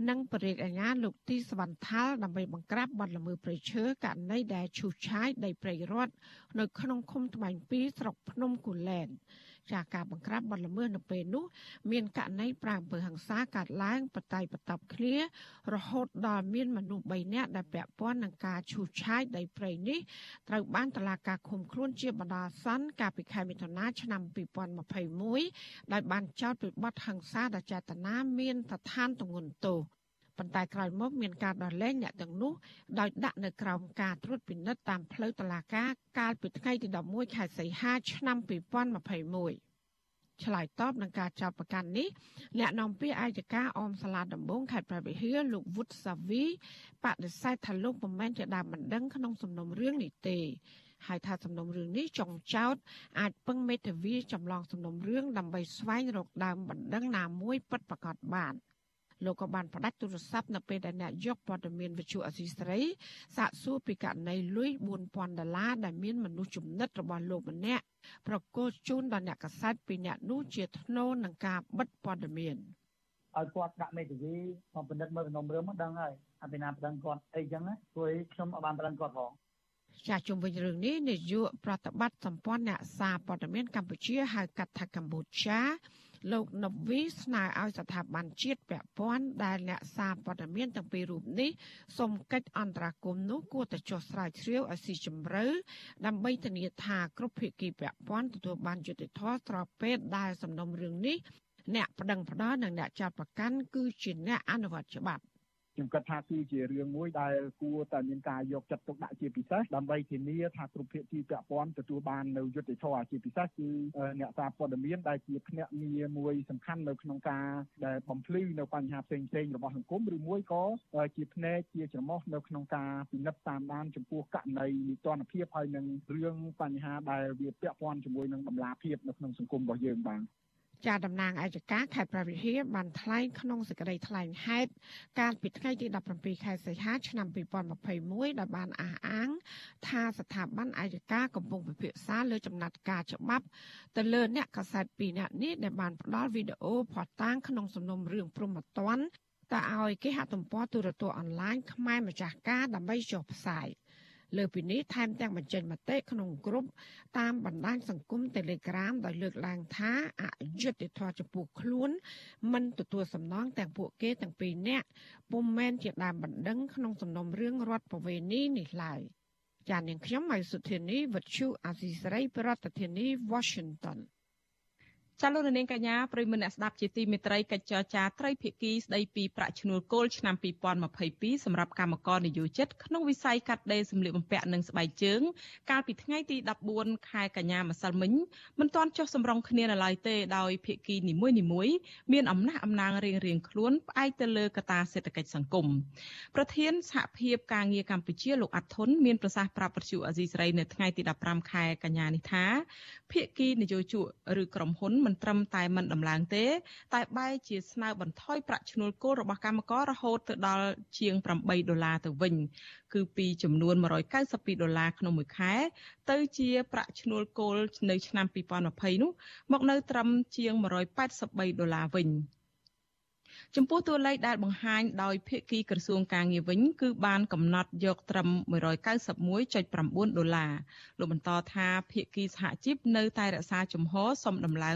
Speaker 22: និងបរិយាអាញាលោកទីសវណ្ណថាល់ដើម្បីបង្ក្រាបបទល្មើសព្រៃឈើករណីដែលឈូសឆាយដីព្រៃរដ្ឋនៅក្នុងឃុំត្បែង2ស្រុកភ្នំគូលែន ចាការបង្ក្រាបបទល្មើសនៅពេលនោះមានករណីប្រាអំពើហិង្សាកើតឡើងបតៃបតប់គ្នា រហូតដល់មានមនុស្ស3នាក់ដែលពាក់ព័ន្ធនឹងការឈូសឆាយដីព្រៃនេះត្រូវបានតុលាការឃុំខ្លួនជាបណ្ដោះអាសន្នកាលពីខែមិថុនាឆ្នាំ2021ដោយបានចោទពីបទហិង្សាដែលចេតនាមានស្ថានទម្ងន់ទោស ប៉ុន្តែក្រោយមកមានការដោះលែងអ្នកទាំងនោះដោយដាក់នៅក្រោមការត្រួតពិនិត្យតាមផ្លូវតុលាការកាលពីថ្ងៃទី11ខែសីហាឆ្នាំ2021ឆ្លើយតបនឹងការចាប់ប្រកាន់នេះអ្នកនាំពាក្យអាយកាអមសាលាដំបងខេត្តព្រះវិហារលោកវុតសាវីបដិសេធថាលោកមិនមែនជាដើមបណ្ដឹងក្នុងសំណុំរឿងនេះទេហើយថាសំណុំរឿងនេះចុងចោតអាចពឹងមេធាវីចម្លងសំណុំរឿងដើម្បីស្វែងរកដើមបណ្ដឹងណាមួយពិតប្រាកដបាន។ លោកក៏បានផ្ដាច់ទូរស័ព្ទនៅពេលដែលអ្នកយកព័ត៌មានវិទ្យុអសីស្រីសាកសួរពីករណីលុយ4000ដុល្លារដែលមានមនុស្សចំណិតរបស់លោកម្នាក់ប្រកល់ជូនដល់អ្នកកសែតពីអ្នកនោះជាធ្នូនឹងការបិទព័ត៌មាន
Speaker 24: ឲ្យគាត់ដាក់មេធាវីមកពិនិត្យមើលក្នុងរឿងមកដឹងហើយអភិណាប្តឹងគាត់អីចឹងណាព្រោះខ្ញុំអត់បានប្តឹងគាត់ផង
Speaker 22: ចាជុំវិញរឿងនេះនាយកប្រតិបត្តិសម្ព័ន្ធអ្នកសារព័ត៌មានកម្ពុជាហៅកាត់ថាកម្ពុជា លោកណូវីស្នើឲ្យស្ថាប័នជាតិពាក់ព័ន្ធដែលអ្នកសារព័ត៌មានទាំងពីររូបនេះសូមកិច្ចអន្តរាគមន៍នោះគួរតែចុះស្រាវជ្រាវឲ្យស៊ីជម្រៅដើម្បីធានាថាគ្រប់ភាគីពាក់ព័ន្ធទទួលបានយុត្តិធម៌ស្របពេលដែលសំណុំរឿងនេះអ្នកប្តឹងផ្តល់និងអ្នកចាប់ប្រកាន់គឺជាអ្នកអនុវត្តច្បាប់
Speaker 24: ខ្ញុំគិតថាគឺជារឿងមួយដែលគួរតែមានការយកចិត្តទុកដាក់ជាពិសេសដើម្បីធានាថាគ្រប់ភាគីពាក់ព័ន្ធទទួលបាននៅយុត្តិធម៌ជាពិសេសគឺអ្នកសារព័ត៌មានដែលជាភ្នាក់ងារមួយសំខាន់នៅក្នុងការដែលបំភ្លឺនៅបញ្ហាផ្សេងៗរបស់សង្គមឬមួយក៏ជាភ្នែកជាច្រមុះនៅក្នុងការពិនិត្យតាមដានចំពោះករណីនីតិរដ្ឋភាពហើយនឹងរឿងបញ្ហាដែលវាពាក់ព័ន្ធជាមួយនឹងតម្លាភាពនៅក្នុងសង្គមរបស់យើងបាទ
Speaker 22: ចាតំណាងអัยការខេត្តប្រវត្តិហាបានថ្លែងក្នុងសេចក្តីថ្លែងហេតុកាលពីថ្ងៃទី17ខែសីហាឆ្នាំ2021ដែលបានអះអាង ថាស្ថាប័នអัยការកំពុងពិភាក្សាលើចំណាត់ការច្បាប់ទៅលើអ្នកកសែត2នាក់នេះដែលបានផ្ដល់វីដេអូផតាងក្នុងសំណុំរឿងព្រំប្រទានតើឲ្យគេហទំព័រទូរទស្សន៍អនឡាញខ្មែរម្ចាស់ការដើម្បីចុះផ្សាយ។ លើពីនេះថែមទាំងបញ្ចេញមតិក្នុងក្រុមតាមបណ្ដាញសង្គម Telegram ដោយលើកឡើងថាអយុត្តិធម៌ចំពោះខ្លួនមិនទទួលសំណងទាំងពួកគេទាំងពីរនាក់ពុំមែនជាដើមបណ្ដឹងក្នុងសំណុំរឿងរដ្ឋប្រវេណីនេះឡើយចាននាងខ្ញុំម៉ៃសុធានីវັດឈូអាស៊ីសេរីប្រធានាធិបតី Washington
Speaker 4: ចាលោកនាងកញ្ញាប្រិមមអ្នកស្ដាប់ជាទីមេត្រីកិច្ចចរចាត្រីភិគីស្ដីពីប្រាក់ឈ្នួលគោលឆ្នាំ2022សម្រាប់កម្មករនិយោជិតក្នុងវិស័យកាត់ដេរសម្លៀកបំពាក់និងស្បែកជើង កាលពីថ្ងៃទី14ខែកញ្ញាម្សិលមិញមិនទាន់ចុះសម្រុងគ្នានៅឡើយទេដោយភិគីនីមួយៗមានអំណះអំណាងរៀងៗខ្លួនផ្អែកទៅលើកត្តាសេដ្ឋកិច្ចសង្គមប្រធានសហភាពការងារកម្ពុជាលោកអាត់ធុនមានប្រសាសន៍ប្រាប់ប្រជុអាស៊ីសេរីនៅថ្ងៃទី15ខែកញ្ញានេះថាភិគីនយោជកឬក្រុមហ៊ុនមិនត្រឹមតែមិនដំឡើងទេ តែបែរជាស្នើបន្ថយប្រាក់ឈ្នួលគោលរបស់កម្មកររហូតទៅដល់ជាង8ដុល្លារទៅវិញ គឺពីចំនួន192ដុល្លារក្នុងមួយខែ ទៅជាប្រាក់ឈ្នួលគោលនៅឆ្នាំ2020នោះមកនៅត្រឹមជាង183ដុល្លារវិញ។ ចំពោះតួលេខដែលបង្ហាញដោយភាគីក្រសួងការងារវិញ គឺបានកំណត់យកត្រឹម191.9ដុល្លារលោកបន្តថាភាគីសហជីពនៅតែរក្សាជំហរសុំដំឡើង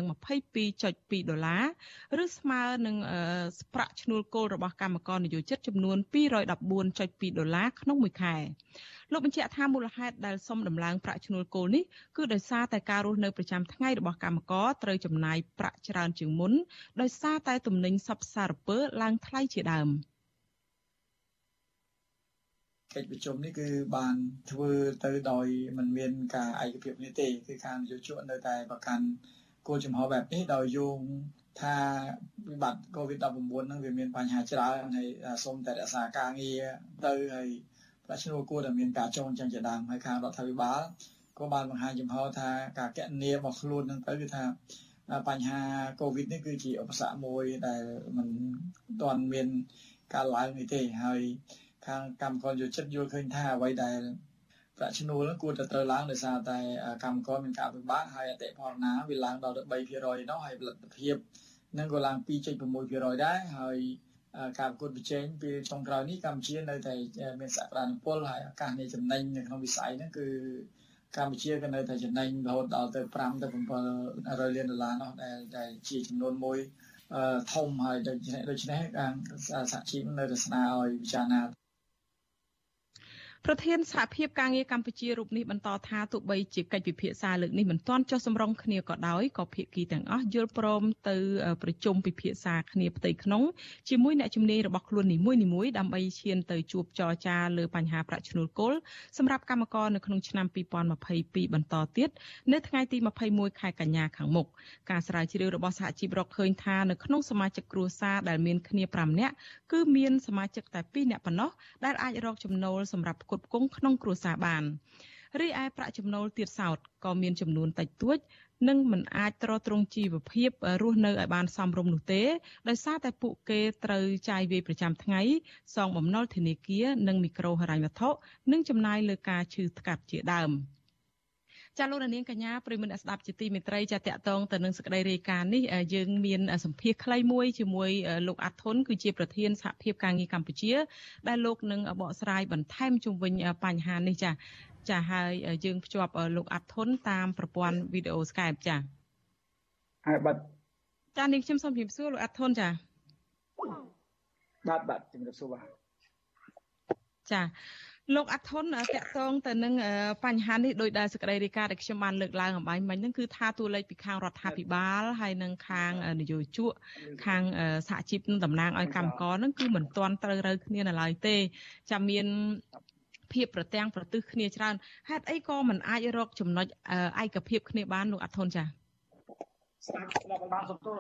Speaker 4: 22.2ដុល្លារឬស្មើនឹងប្រាក់ឈ្នួលគោលរបស់កម្មករនិយោជិតចំនួន214.2ដុល្លារក្នុងមួយខែលោកបញ្ជាក់ថាមូលហេតុដែលសុំដំឡើងប្រាក់ឈ្នួលគោលនេះគឺដោយសារតែការរស់នៅប្រចាំថ្ងៃរបស់កម្មករត្រូវចំណាយប្រាក់ច្រើនជាងមុនដោយសារតែទំនិញសព្វសារពើឡើងថ្លៃជាដើម
Speaker 25: កិច្ចប្រជុំនេះគឺបានធ្វើទៅដោយមិនមានការឯកភាពនេះទេគឺខាងយោជកនៅតែប្រកាន់គោលចំហបែបនេះដោយយោងថាវិបត្តិ COVID-19 ហ្នឹងវាមានបញ្ហាច្រើនហើយសូមតែរក្សាការងារទៅហើយប្រាក់ឈ្នួលគួរតែមានការចងចាំជាដើមហើយខាងរដ្ឋាភិបាលក៏បានបង្ហាញចំហថាការកណនារបស់ខ្លួននឹងទៅគឺថា បញ្ហាកូវីដនេះគឺជាឧបសគ្គមួយដែលมันទាន់មានការឡើងនេះទេហើយខាងកម្មករយោចិត្តយល់ឃើញថាអ្វីដែលប្រាក់ឈ្នួលគួរតែត្រូវឡើងដោយសារតែកម្មករមានការពិបាកហើយអតិផរណាវាឡើងដល់ទៅ3%នោះហើយផលិតភាពនឹងក៏ឡើង2.6%ដែរហើយការប្រកួតប្រជែងពេលចុងក្រោយនេះកម្ពុជានៅតែមានសក្តានុពលហើយឱកាសនៃចំណេញនៅក្នុងវិស័យហ្នឹងគឺ កម្ពុជាក៏នៅតែចំណេញរហូតដល់ទៅ5ទៅ700លានដុល្លារនោះដែលដែលជាចំនួនមួយធំហើយដូច្នេះដូច្នេះខាងសហជីពនៅតែស្នើឲ្យពិចារណា
Speaker 4: ប្រធានសហភាពការងារកម្ពុជារូបនេះបន្តថាទោះបីជាកិច្ចពិភាក្សាលើកនេះមិនទាន់ចុះសម្រុងគ្នាក៏ដោយក៏ភាគីទាំងអស់យល់ព្រមទៅប្រជុំពិភាក្សាគ្នាផ្ទៃក្នុងជាមួយអ្នកជំនាញរបស់ខ្លួននីមួយៗដើម្បីឈានទៅជួបចរចាលើបញ្ហាប្រាក់ឈ្នួលគោលសម្រាប់កម្មករនៅក្នុងឆ្នាំ2022បន្តទៀតនៅថ្ងៃទី21ខែកញ្ញាខាងមុខការស្រាវជ្រាវរបស់សហជីពរកឃើញថានៅក្នុងសមាជិកគ្រួសារដែលមានគ្នា5នាក់គឺមានសមាជិកតែ2នាក់ប៉ុណ្ណោះដែលអាចរកចំណូលសម្រាប់ផ្គត់ផ្គង់ក្នុងគ្រួសារបានរីឯប្រាក់ចំណូលទៀតសោតក៏មានចំនួនតិចតួចនិងមិនអាចទ្រទ្រង់ជីវភាពរស់នៅឲ្យបានសមរម្យនោះទេដោយសារតែពួកគេត្រូវចាយវាយប្រចាំថ្ងៃសងបំណុលធនាគារនិងមីក្រូហិរញ្ញវត្ថុនិងចំណាយលើការឈឺថ្កាត់ជាដើម។ ចាលោកនាងកញ្ញាប្រិមនស្ដាប់ជាទីមេត្រីចាតកតងទៅនឹងសក្តីរាយការណ៍នេះយើងមានសម្ភារខ្លីមួយជាមួយលោកអាត់ធុនគឺជាប្រធានសហភាពការងារកម្ពុជា ដែលលោកនឹងបកស្រាយបន្ថែមជុំវិញបញ្ហានេះចាចាហើយយើងភ្ជាប់លោកអាត់ធុនតាមប្រព័ន្ធវីដេអូ Skype ចា
Speaker 25: ហើយបាទ
Speaker 4: ចានាងខ្ញុំសូមជម្រាបសួរលោកអាត់ធុនចា
Speaker 25: បាទបាទជម្រាបសួរបាទ
Speaker 4: ចា លោកអាត់ធុនតកតងទៅនឹងបញ្ហានេះដោយដែលសក្តីរាយការណ៍ដែលខ្ញុំបានលើកឡើងអំបញ្ញមិញហ្នឹងគឺថាតួលេខពីខាងរដ្ឋាភិបាលហើយនិងខាងនយោជកខាងសហជីពនឹងតំណាងឲ្យកម្មករហ្នឹងគឺមិនទាន់ត្រូវរើគ្នានៅឡើយទេចាំមានភាពប្រទាំងប្រទឹះគ្នាច្រើនហេតុអីក៏មិនអាចរកចំណុចឯកភាពគ្នាបានលោកអាត់ធុនចា
Speaker 25: ស្ដាប់ស្ដាប់បានសុំទោស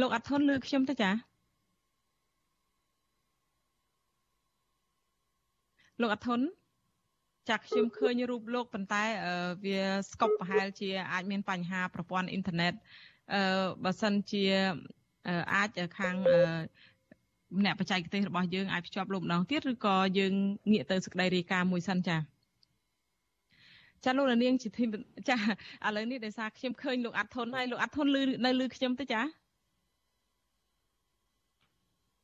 Speaker 4: លោកអាត់ធុនលើខ្ញុំទៅចា លោកអធុនចាក់ខ្ញុំឃើញរូបលោកប៉ុន្តែវាស្កប់ប្រហែលជាអាចមានបញ្ហាប្រព័ន្ធអ៊ីនធឺណិតអឺបើសិនជាអាចខាងអ្នកបច្ចេកទេសរបស់យើងអាចភ្ជាប់លោកម្ដងទៀតឬក៏យើងងាកទៅសេចក្តីរាយការណ៍មួយសិនចាចាលោកនាងជាធីចាឥឡូវនេះដោយសារខ្ញុំឃើញលោកអាត់ធុនហើយលោកអាត់ធុនលឺនៅលឺខ្ញុំទៅចា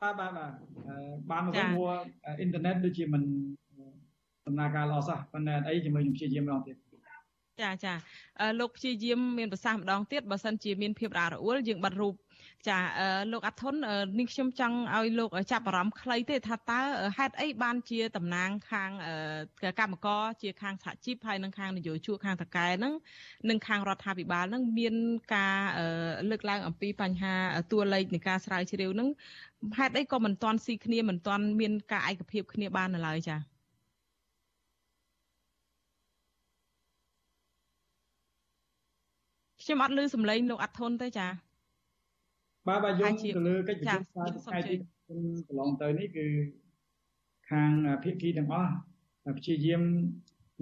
Speaker 25: បាទបាទបាទបានមកព្រោះអ៊ីនធឺណិតដូចជាមិន ដំណើរការល្អសោះប៉ុន្តែអីជាមួយខ្ញុំព្យាយាមម្ដងទៀត
Speaker 4: ចាចាលោកព្យាយាមមានប្រសាសន៍ម្ដងទៀតបើសិនជាមានភាពរអាក់រអួលយើងបាត់រូបចាលោកអាធុននេះខ្ញុំចង់ឲ្យលោកចាប់អារម្មណ៍ខ្លីទេថាតើហេតុអីបានជាតំណាងខាងកម្មករជាខាងសហជីពហើយនិងខាងនយោជកខាងតកែហ្នឹងនិងខាងរដ្ឋាភិបាលហ្នឹងមានការលើកឡើងអំពីបញ្ហាតួលេខនៃការស្រាវជ្រាវហ្នឹងហេតុអីក៏មិនទាន់ស៊ីគ្នាមិនទាន់មានការឯកភាពគ្នាបាននៅឡើយចា៎ ខ្ញុំអត់ឮសំឡេងលោកអាត់ធុនទេចា៎
Speaker 25: បាទបាទយើងទៅលើកិច្ចប្រជុំថ្ងៃទីកន្លងទៅនេះគឺខាងភាគីទាំងអស់ព្យាយាម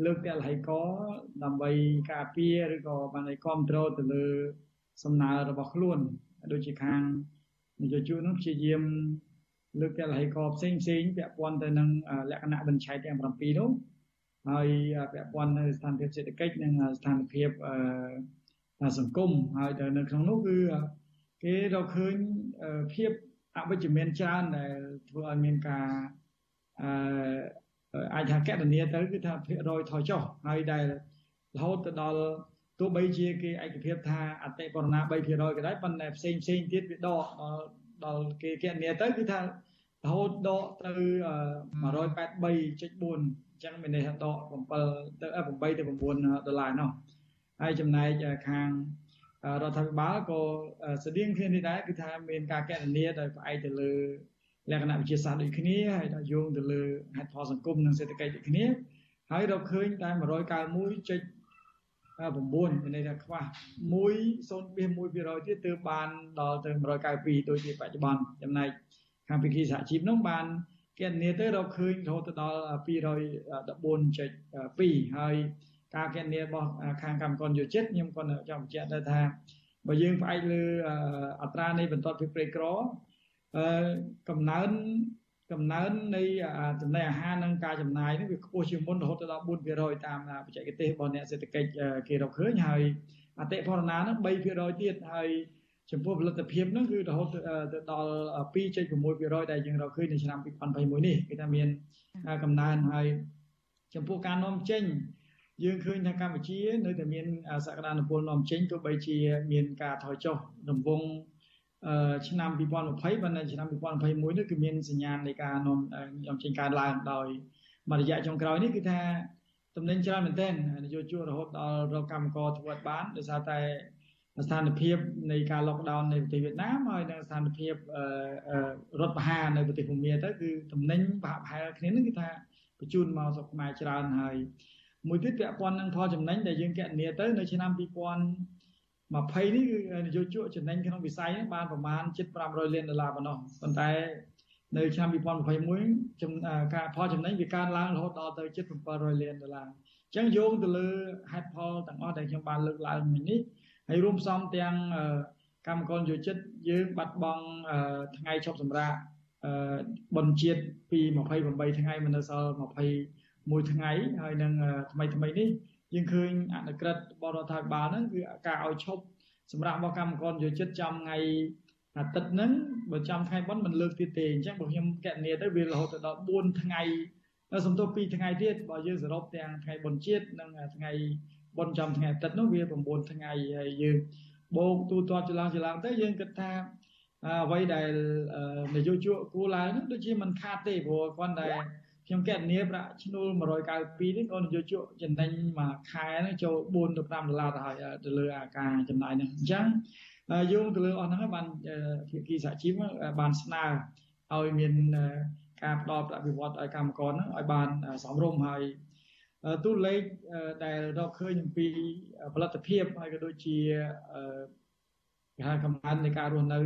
Speaker 25: លើកទាំងលហៃកដើម្បីការពារឬក៏បានឲ្យគ្រប់គ្រងទៅលើសំណើរបស់ខ្លួនដូចជាខាងនយោជកនោះព្យាយាមលើកទាំងលហៃកផ្សេងផ្សេងពាក់ព័ន្ធទៅនឹងលក្ខណៈបញ្ឆេទទាំង7នោះហើយពាក់ព័ន្ធនៅស្ថានភាពសេដ្ឋកិច្ចនិងស្ថានភាព សង្គមហើយនៅក្នុងនោះគឺគេរកឃើញភាពអវិជ្ជមានច្រើនដែលធ្វើឲ្យមានការអឺអាចថាកណនាទៅគឺថាភាគរយថយចុះហើយដែលរហូតទៅដល់ទោះបីជាគេឯកភាពថាអតិបរណា3%ក៏ដោយប៉ុន្តែផ្សេងផ្សេងទៀតវាដកដល់គេកណនាទៅគឺថារហូតដកទៅ183.4អញ្ចឹងមានន័យថាដក7ទៅ8ទៅ9ដុល្លារនោះ ហើយចំណែកខាងរដ្ឋាភិបាលក៏ស្តៀងគ្នានេះដែរគឺថាមានការកណនាដោយផ្អែកទៅលើលក្ខណៈវិទ្យាសាស្ត្រដូចគ្នាហើយដល់យោងទៅលើហេតុផលសង្គមនិងសេដ្ឋកិច្ចដូចគ្នាហើយរកឃើញតែ191.9មានន័យថាខ្វះ1.1%ទៀតទើបបានដល់ទៅ192ដូចជាបច្ចុប្បន្នចំណែកខាងពិធីសហជីពនោះបានគណនាទៅរកឃើញរហូតទៅដល់214.2ហើយ ការគណនារបស់ខាងកម្មករយោជិតខ្ញុំគាត់ចង់បញ្ជាក់ទៅថាបើយើងផ្អែកលើអត្រានៃបន្ទាត់ភាពក្រីក្រអឺកំណើនកំណើននៃចំណីអាហារនិងការចំណាយនេះវាខ្ពស់ជាងមុនរហូតដល់4%តាមបច្ចេកទេសរបស់អ្នកសេដ្ឋកិច្ចគេរកឃើញហើយអតិផរណានឹង3%ទៀតហើយចំពោះផលិតភាពហ្នឹងគឺរហូតទៅដល់2.6%ដែលយើងរកឃើញនៅឆ្នាំ2021នេះគឺថាមានកំណើនហើយចំពោះការនាំចេញ យើងឃើញថាកម្ពុជា នៅតែមានសក្តានុពលនាំចេញទោះបីជាមានការថយចុះដំវងឆ្នាំ2020ប៉ុន្តែឆ្នាំ2021នេះគឺមានសញ្ញាណនៃការនាំនាំចេញកើនឡើងដោយមួយរយៈចុងក្រោយនេះគឺថាតំណែងច្រើនមែនទែននយោជករហូតដល់រកកម្មករធ្វើអត់បានដោយសារតែស្ថានភាពនៃការ lockdown នៅប្រទេសវៀតណាមហើយនិងស្ថានភាពរដ្ឋបហានៅប្រទេសភូមាទៅគឺតំណែងប្រហាក់ប្រហែលគ្នានឹងគឺថាបញ្ជូនមកស្រុកខ្មែរច្រើនហើយ មួយទៀតពាក់ព័ន្ធនឹងផលចំណេញដែលយើងកណនាទៅនៅឆ្នាំ2020នេះគឺនយោជកចំណេញក្នុងវិស័យនេះបានប្រមាណជិត500លានដុល្លារប៉ុណ្ណោះប៉ុន្តែនៅឆ្នាំ2021ការផលចំណេញវាកើនឡើងរហូតដល់ទៅជិត700លានដុល្លារអញ្ចឹងយោងទៅលើហេតុផលទាំងអស់ដែលខ្ញុំបានលើកឡើងមិញនេះហើយរួមផ្សំទាំងកម្មករយោជិតយើងបាត់បង់ថ្ងៃឈប់សម្រាកបុណ្យជាតិពី28ថ្ងៃមកនៅសល់ 21ថ្ងៃហើយនឹងថ្មីថ្មីនេះយើងឃើញអនុក្រឹត្យបរដ្ឋាភិបាលហ្នឹងគឺការឲ្យឈប់សម្រាប់របស់កម្មករយោជិតចំថ្ងៃអាទិត្យហ្នឹងបើចាំថ្ងៃបុណ្យមិនលើកទៀតទេអញ្ចឹងបើខ្ញុំកណនាទៅវារហូតដល់4ថ្ងៃហើយសំទោស2ថ្ងៃទៀតបើយើងសរុបទាំងថ្ងៃបុណ្យជាតិនិងថ្ងៃបុណ្យចំថ្ងៃអាទិត្យនោះវា9ថ្ងៃហើយយើងបូកទូទាត់ច្រឡំច្រឡំទៅយើងគិតថាអ្វីដែលនយោជកគួរឡើងនោះដូចជាមិនខាតទេព្រោះគាត់តែ ខ្ញុំកណនាប្រាក់ឈ្នួល192នេះក៏នយោជកចំណេញមួយខែហ្នឹងចូល4ទៅ5ដុល្លារទៅហើយទៅលើអាការចំណាយហ្នឹងអញ្ចឹងយោងទៅលើអស់ហ្នឹងបានភាគីសហជីពបានស្នើឲ្យមានការផ្ដល់ប្រាក់ពិវត្តឲ្យកម្មករហ្នឹងឲ្យបានសមរម្យហើយទូលេខដែលរកឃើញអំពីផលិតភាពហើយក៏ដូចជាគេហៅកម្លាំងនៃការរស់នៅ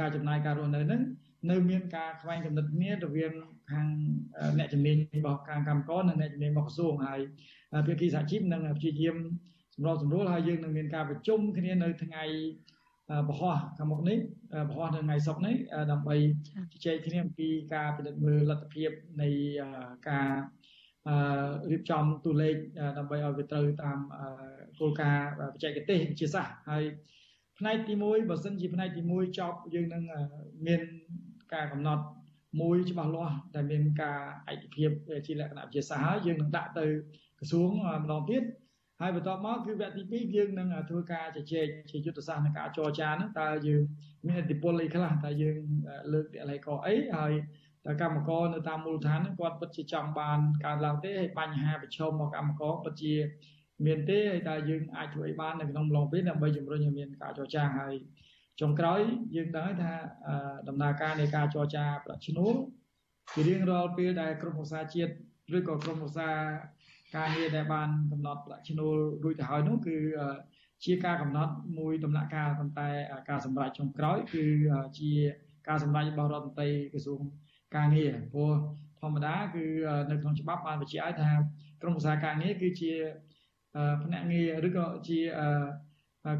Speaker 25: ការចំណាយការរស់នៅហ្នឹង នៅមានការខ្វែងគំនិតគ្នារវាងខាងអ្នកជំនាញរបស់ខាងកម្មករនិងអ្នកជំនាញរបស់ក្រសួងហើយភាគីសហជីពនឹងព្យាយាមសម្របសម្រួលហើយយើងនឹងមានការប្រជុំគ្នានៅថ្ងៃបរោះខាងមុខនេះបរោះនៅថ្ងៃសុក្រនេះដើម្បីជជែកគ្នាអំពីការពិនិត្យមើលលទ្ធភាពនៃការរៀបចំទូលេខដើម្បីឲ្យវាត្រូវតាមគោលការណ៍បច្ចេកទេសវិទ្យាសាស្ត្រហើយផ្នែកទី1បើសិនជាផ្នែកទី1ចប់យើងនឹងមាន ការកំណត់មួយច្បាស់លាស់ដែលមានការឯកភាពជាលក្ខណៈវិទ្យាសាស្ត្រហើយយើងនឹងដាក់ទៅក្រសួងម្ដងទៀតហើយបន្ទាប់មកគឺវគ្គទី2យើងនឹងធ្វើការជជែកជាយុទ្ធសាស្ត្រនៃការចរចាហ្នឹងតើយើងមានឥទ្ធិពលអីខ្លះតើយើងលើកទីឡៃកអីហើយតើកម្មករនៅតាមមូលដ្ឋានហ្នឹងគាត់ពិតជាចង់បានកើនឡើងទេហើយបញ្ហាប្រឈមរបស់កម្មករពិតជាមានទេហើយតើយើងអាចធ្វើអីបាននៅក្នុងឡងពេលដើម្បីជំរុញឲ្យមានការចរចាហើយ ចុងក្រោយយើងដឹងហើយថាដំណើរការនៃការចរចាប្រាក់ឈ្នួលជារៀងរាល់ពេលដែលក្រុមប្រឹក្សាជាតិឬក៏ក្រុមប្រឹក្សាការងារដែលបានកំណត់ប្រាក់ឈ្នួលរួចទៅហើយនោះគឺជាការកំណត់មួយដំណាក់កាលប៉ុន្តែការសម្រេចចុងក្រោយគឺជាការសម្រេចរបស់រដ្ឋមន្ត្រីក្រសួងការងារព្រោះធម្មតាគឺនៅក្នុងច្បាប់បានបញ្ជាក់ឲ្យថាក្រមប្រឹក្សាការងារគឺជាភ្នាក់ងារឬក៏ជា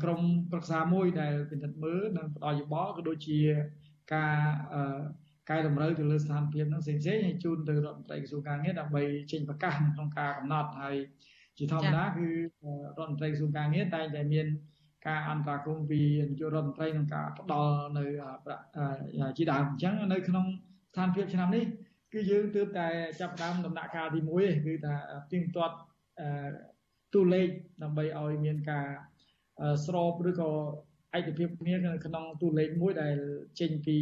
Speaker 25: ក្រមប្រឹក្សាមួយដែលពិនិត្យមើលនិងផ្ដល់យោបល់ក៏ដូចជាការកែតម្រូវទៅលើស្ថានភាពហ្នឹងផ្សេងៗហើយជូនទៅរដ្ឋមន្ត្រីក្រសួងការងារដើម្បីចេញប្រកាសក្នុងការកំណត់ហើយជាធម្មតាគឺរដ្ឋមន្ត្រីក្រសួងការងារតែងតែមានការអន្តរាគមន៍ពីនាយករដ្ឋមន្ត្រីក្នុងការផ្ដល់នៅជាដើមអញ្ចឹងនៅក្នុងស្ថានភាពឆ្នាំនេះគឺយើងទើបតែចាប់ផ្ដើមដំណាក់កាលទី1ទេគឺថាទៀងទាត់ទូលេខដើម្បីឲ្យមានការ ស្របឬក៏ឯកភាពគ្នានៅក្នុងទូលេខមួយដែលចេញពី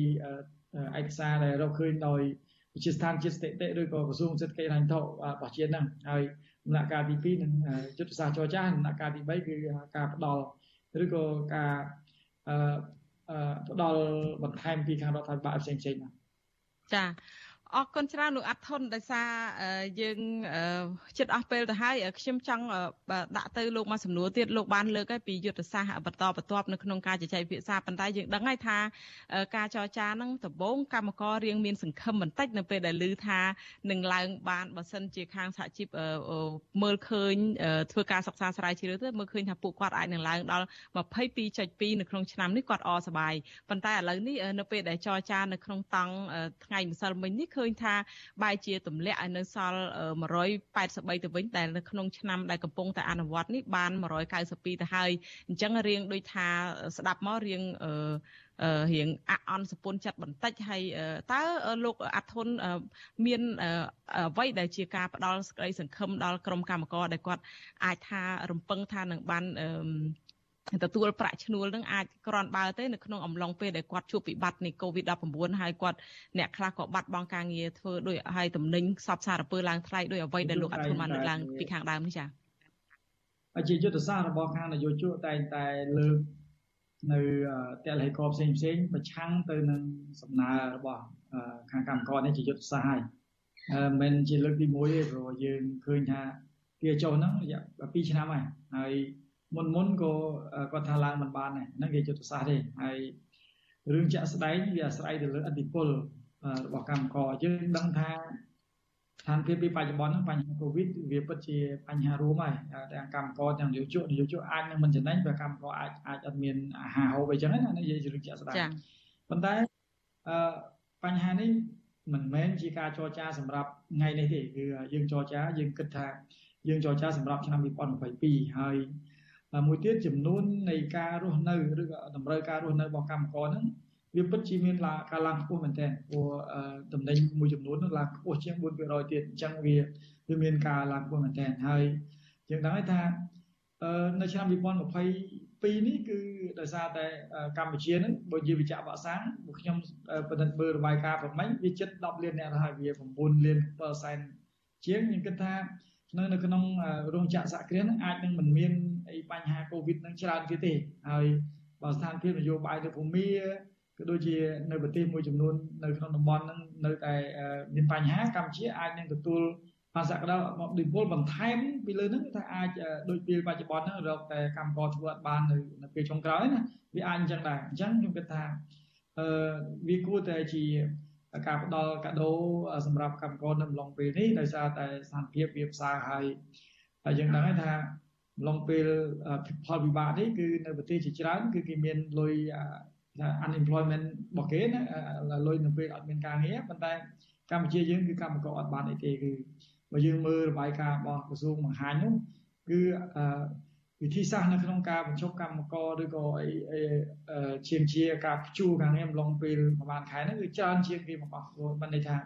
Speaker 25: ឯកសារដែលរកឃើញដោយវិជាស្ថានជាតិស្ថិតិឬក៏ក្រសួងសេដ្ឋកិច្ចហិរញ្ញវត្ថុរបស់ជាតិហ្នឹងហើយដំណាក់កាលទី2នឹងយុទ្ធសាស្ត្រចរចាដំណាក់កាលទី3គឺការផ្ដល់ឬក៏ការផ្ដល់បន្ថែមពីខាងរដ្ឋាភិបាលផ្សេងៗចា៎
Speaker 4: អរគុណច្រើនលោកអាត់ធុនដោយសារយើងចិត្តអស់ពេលទៅហើយខ្ញុំចង់ដាក់ទៅលោកមកសំណួរទៀតលោកបានលើកហើយពីយុទ្ធសាស្ត្របន្តបន្ទាប់នៅក្នុងការជជែកពិភាក្សាប៉ុន្តែយើងដឹងហើយថាការចរចាហ្នឹងដំបូងកម្មកររៀងមានសង្ឃឹមបន្តិចនៅពេលដែលឮថានឹងឡើងបានបើសិនជាខាងសហជីពមើលឃើញធ្វើការសិក្សាស្រាវជ្រាវទៅមើលឃើញថាពួកគាត់អាចនឹងឡើងដល់22.2នៅក្នុងឆ្នាំនេះគាត់អសប្បាយប៉ុន្តែឥឡូវនេះនៅពេលដែលចរចានៅក្នុងតង់ថ្ងៃម្សិលមិញនេះឃើញថាបែរជាទម្លាក់ឲ្យនៅសល់183ទៅវិញតែនៅក្នុងឆ្នាំដែលកំពុងតែអនុវត្តនេះបាន192ទៅហើយអញ្ចឹងរៀងដូចថាស្ដាប់មករៀងរៀងអអន់សពុនចិត្តបន្តិចហើយតើលោកអាត់ធុនមានអ្វីដែលជាការផ្ដល់សេចក្តីសង្ឃឹមដល់ក្រុមកម្មករដែលគាត់អាចថារំពឹងថានឹងបាន ទទួលប្រាក់ឈ្នួលនឹងអាចក្រាន់បើទេនៅក្នុងអំឡុងពេលដែលគាត់ជួបវិបត្តិនៃ COVID-19 ហើយគាត់អ្នកខ្លះក៏បាត់បង់ការងារធ្វើដោយហើយតំណែងសពសារពើឡើងថ្លៃដោយអ្វីដែលលោកអធិបានលើកឡើងពីខាងដើមនេះចា៎
Speaker 25: ជាយុទ្ធសាស្ត្ររបស់ខាងនយោជកតែងតែលើកនៅតលហេកផ្សេងផ្សេងប្រឆាំងទៅនឹងសំណើរបស់ខាងកម្មករនេះជាយុទ្ធសាស្ត្រហើយមិនជាលើកទី1ទេព្រោះយើងឃើញថាវាចុះហ្នឹងរយៈ2ឆ្នាំហើយហើយ មុនមុនក៏គាត់ថាឡើងមិនបានដែរហ្នឹងគេយុទ្ធសាស្ត្រទេហើយរឿងចាក់ស្ដែងវាអាស្រ័យទៅលើអធិពលរបស់កម្មករយើងដឹងថាស្ថានភាពពីបច្ចុប្បន្នហ្នឹងបញ្ហាកូវីដវាពិតជាបញ្ហារួមហើយទាំងកម្មករទាំងនិយោជកនិយោជកអាចនឹងមិនចំណេញបើកម្មករអាចអាចអត់មានអាហារហូបអីចឹងណានិយាយរឿងចាក់ស្ដែងប៉ុន្តែអឺបញ្ហានេះមិនមែនជាការចរចាសម្រាប់ថ្ងៃនេះទេគឺយើងចរចាយើងគិតថាយើងចរចាសម្រាប់ឆ្នាំ2022ហើយ មួយទៀតចំនួននៃការរស់នៅឬក៏តម្រូវការរស់នៅរបស់កម្មករហ្នឹងវាពិតជាមានការឡើងខ្ពស់មែនទែនព្រោះតំណែងមួយចំនួននោះឡើងខ្ពស់ជាង4%ទៀតអញ្ចឹងវាវាមានការឡើងខ្ពស់មែនទែនហើយយើងដឹងថានៅឆ្នាំ2022នេះគឺដោយសារតែកម្ពុជាហ្នឹងបើនិយាយវិជ្ជាវ៉ាក់សាំងពួកខ្ញុំពិនិត្យមើលរបាយការណ៍ប្រមាញ់វាជិត10លានអ្នកហើយវា9លាន%ជាងខ្ញុំគិតថា នៅនៅក្នុងរោងចក្រសហគ្រាសហ្នឹងអាចនឹងមិនមានអីបញ្ហាកូវីដនឹងច្រើនទៀតទេហើយបើស្ថានភាពនយោបាយនៅភូមាក៏ដូចជានៅប្រទេសមួយចំនួននៅក្នុងតំបន់ហ្នឹងនៅតែមានបញ្ហាកម្ពុជាអាចនឹងទទួលបានសក្តាមកឌីពលបន្ថែមពីលើហ្នឹងថាអាចដូចពេលបច្ចុប្បន្នហ្នឹងរកតែកម្មករធ្វើអត់បាននៅនៅពេលចុងក្រោយណាវាអាចអញ្ចឹងដែរអញ្ចឹងខ្ញុំគិតថាអឺវាគួរតែជា ការផ្ដល់កាដូសម្រាប់កម្មករនៅអំឡុងពេលនេះដោយសារតែស្ថានភាពវាផ្សារហើយហើយយើងដឹងហើយថាអំឡុងពេលផលវិបាកនេះគឺនៅប្រទេសជាច្រើនគឺគេមានលុយ unemployment របស់គេណាលុយនៅពេលអត់មានការងារប៉ុន្តែកម្ពុជាយើងគឺកម្មករអត់បានអីទេគឺបើយើងមើលរបាយការណ៍របស់ក្រសួងបង្ហាញនោះគឺ វិធីសាស្ត្រនៅក្នុងការបញ្ចុះកម្មករឬក៏អីជាងជាការព្យួរខាងនេះអំឡុងពេលប្រហែលខែហ្នឹងគឺច្រើនជាងគេមកអស់បានន័យថា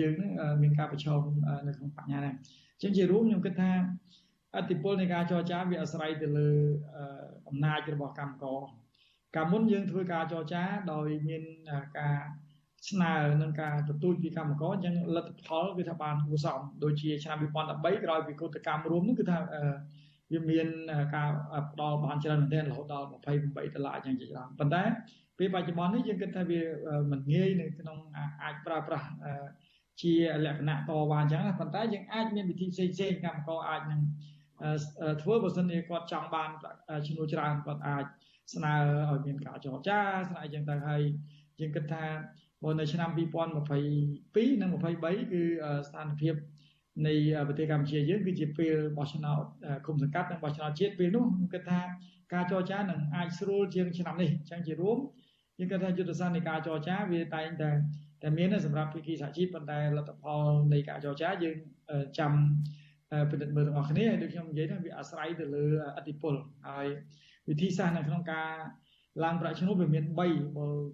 Speaker 25: យើងនឹងមានការប្រឈមនៅក្នុងបញ្ហាហ្នឹងអញ្ចឹងជារួមខ្ញុំគិតថាអតិពលនៃការចរចាវាអាស្រ័យទៅលើអំណាចរបស់កម្មករកាលមុនយើងធ្វើការចរចាដោយមានការស្នើនឹងការទទូចពីកម្មករអញ្ចឹងលទ្ធផលគឺថាបានគួរសមដូចជាឆ្នាំ2013ក្រោយពីកោតកម្មរួមនោះគឺថា វាមានការផ្ដល់បានច្រើនមែនទែនរហូតដល់28ដុល្លារអញ្ចឹងជាច្រើនប៉ុន្តែពេលបច្ចុប្បន្ននេះយើងគិតថាវាមិនងាយនៅក្នុងអាចប្រើប្រាស់ជាលក្ខណៈតវ៉ាអញ្ចឹងប៉ុន្តែយើងអាចមានវិធីផ្សេងផ្សេងកម្មករអាចនឹងធ្វើបើសិនជាគាត់ចង់បានឈ្នួលច្រើនគាត់អាចស្នើឲ្យមានការចរចាស្នើអញ្ចឹងទៅហើយយើងគិតថាបើនៅឆ្នាំ2022និង23គឺស្ថានភាព នៃប្រទេសកម្ពុជាយើងគឺជាពេលបោះឆ្នោតគុំសង្កាត់និងបោះឆ្នោតជាតិពេលនោះខ្ញុំគិតថាការចរចានឹងអាចស្រួលជាងឆ្នាំនេះអញ្ចឹងជារួមយើងគិតថាយុទ្ធសាស្ត្រនៃការចរចាវាតែងតែតែមានសម្រាប់ភាគីសហជីពប៉ុន្តែលទ្ធផលនៃការចរចាយើងចាំពិនិត្យមើលទាំងអស់គ្នាហើយដូចខ្ញុំនិយាយថាវាអាស្រ័យទៅលើអតិពលហើយវិធីសាស្ត្រនៅក្នុងការ ឡើងប្រាក់ឈ្នួលវាមាន3បើ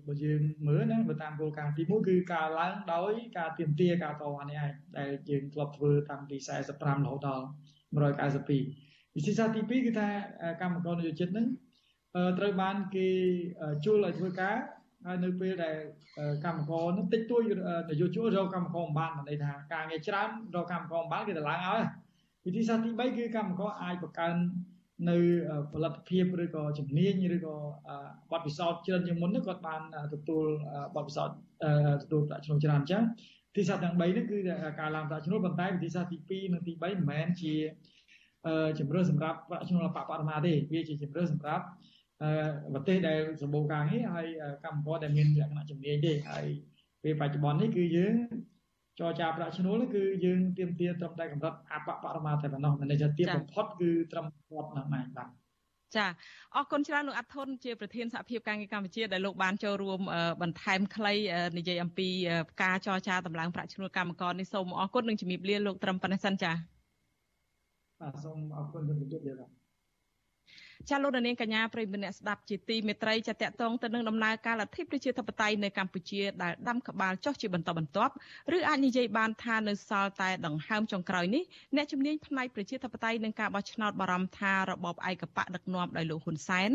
Speaker 25: បើយើងមើលណាបើតាមគោលការណ៍ទី1គឺការឡើងដោយការទៀមទាការតវ៉ានេះឯងដែលយើងធ្លាប់ធ្វើតាំងពី45រហូតដល់192វិធីសាស្ត្រទី2គឺថាកម្មករនយោជិតហ្នឹងត្រូវបានគេជួលឲ្យធ្វើការហើយនៅពេលដែលកម្មករនោះតិចតួចនយោជករកកម្មករមិនបានន័យថាការងារច្រើនរកកម្មករមិនបានគេទៅឡើងឲ្យវិធីសាស្ត្រទី3គឺកម្មករអាចបង្កើន នៅផលិតភាពឬក៏ជំនាញឬក៏បទពិសោធន៍ច្រើនជាងមុននោះគាត់បានទទួលបទពិសោធន៍ទទួលប្រាក់ឈ្នួលច្រើនអញ្ចឹងវិធីសាស្ត្រទាំង3នេះគឺការឡើងប្រាក់ឈ្នួលប៉ុន្តែវិធីសាស្ត្រទី2និងទី3មិនមែនជាជំរឿសម្រាប់ប្រាក់ឈ្នួលបបរមាទេវាជាជំរឿសម្រាប់ប្រទេសដែលសម្បូរការងារហើយកម្មករដែលមានលក្ខណៈជំនាញទេហើយពេលបច្ចុប្បន្ននេះគឺយើង ចរចាប្រាក់ឈ្នួលគឺយើងទៀមទាត្រឹមតែកម្រិតអបបរមាតែប៉ុណ្ណោះមិនន័យថាទៀមបំផុតគឺត្រឹមគាត់ហ្នឹងឯងបាទ
Speaker 4: ចាអរគុណច្រើនលោកអាត់ធុនជាប្រធានសហភាពការងារកម្ពុជាដែលលោកបានចូលរួមបន្ថែមខ្លីនិយាយអំពីការចរចាតម្លើងប្រាក់ឈ្នួលកម្មករនេះសូមអរគុណនិងជំរាបលាលោកត្រឹមប៉ុណ្ណេះសិនចា
Speaker 26: បាទសូមអរគុណជំរាបលាបាទ
Speaker 4: ចាលោកនាងកញ្ញាប្រិយមិត្តអ្នកស្ដាប់ជាទីមេត្រីចាតកតងទៅនឹងដំណើរការលទ្ធិប្រជាធិបតេយ្យនៅកម្ពុជាដែលដាំក្បាលចុះជាបន្តបន្ទាប់ឬអាចនិយាយបានថានៅសល់តែដង្ហើមចុងក្រោយនេះអ្នកជំនាញផ្នែកប្រជាធិបតេយ្យនឹងការបោះឆ្នោតបារម្ភថារបបឯកបកដឹកនាំដោយលោកហ៊ុនសែន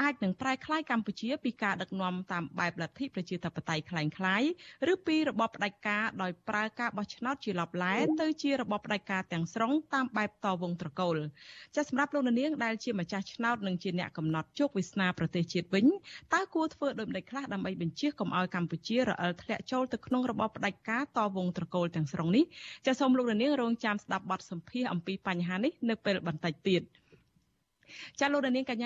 Speaker 4: អាចនឹងប្រែក្លាយកម្ពុជាពីការដឹកនាំតាមបែបលទ្ធិប្រជាធិបតេយ្យคล้ายៗឬពីរបបផ្ដាច់ការដោយប្រើការបោះឆ្នោតជាលបឡែទៅជារបបផ្ដាច់ការទាំងស្រុងតាមបែបតវងត្រកូលចាសម្រាប់លោកនាងដែលជាម្ចាស់ឆ្នោត តនិងជាអ្នកកំណត់ជោគវាសនាប្រទេសជាតិវិញតើគួរធ្វើដូចម្តេចខ្លះដើម្បីបញ្ជៀសកុំឲ្យកម្ពុជារអិលធ្លាក់ចូលទៅក្នុងរបបផ្ដាច់ការតវងត្រកូលទាំងស្រុងនេះចាសសូមលោកនាងរងចាំស្ដាប់បទសម្ភាសអំពីបញ្ហានេះនៅពេលបន្តិចទៀតចាលោកនាងកញ្ញា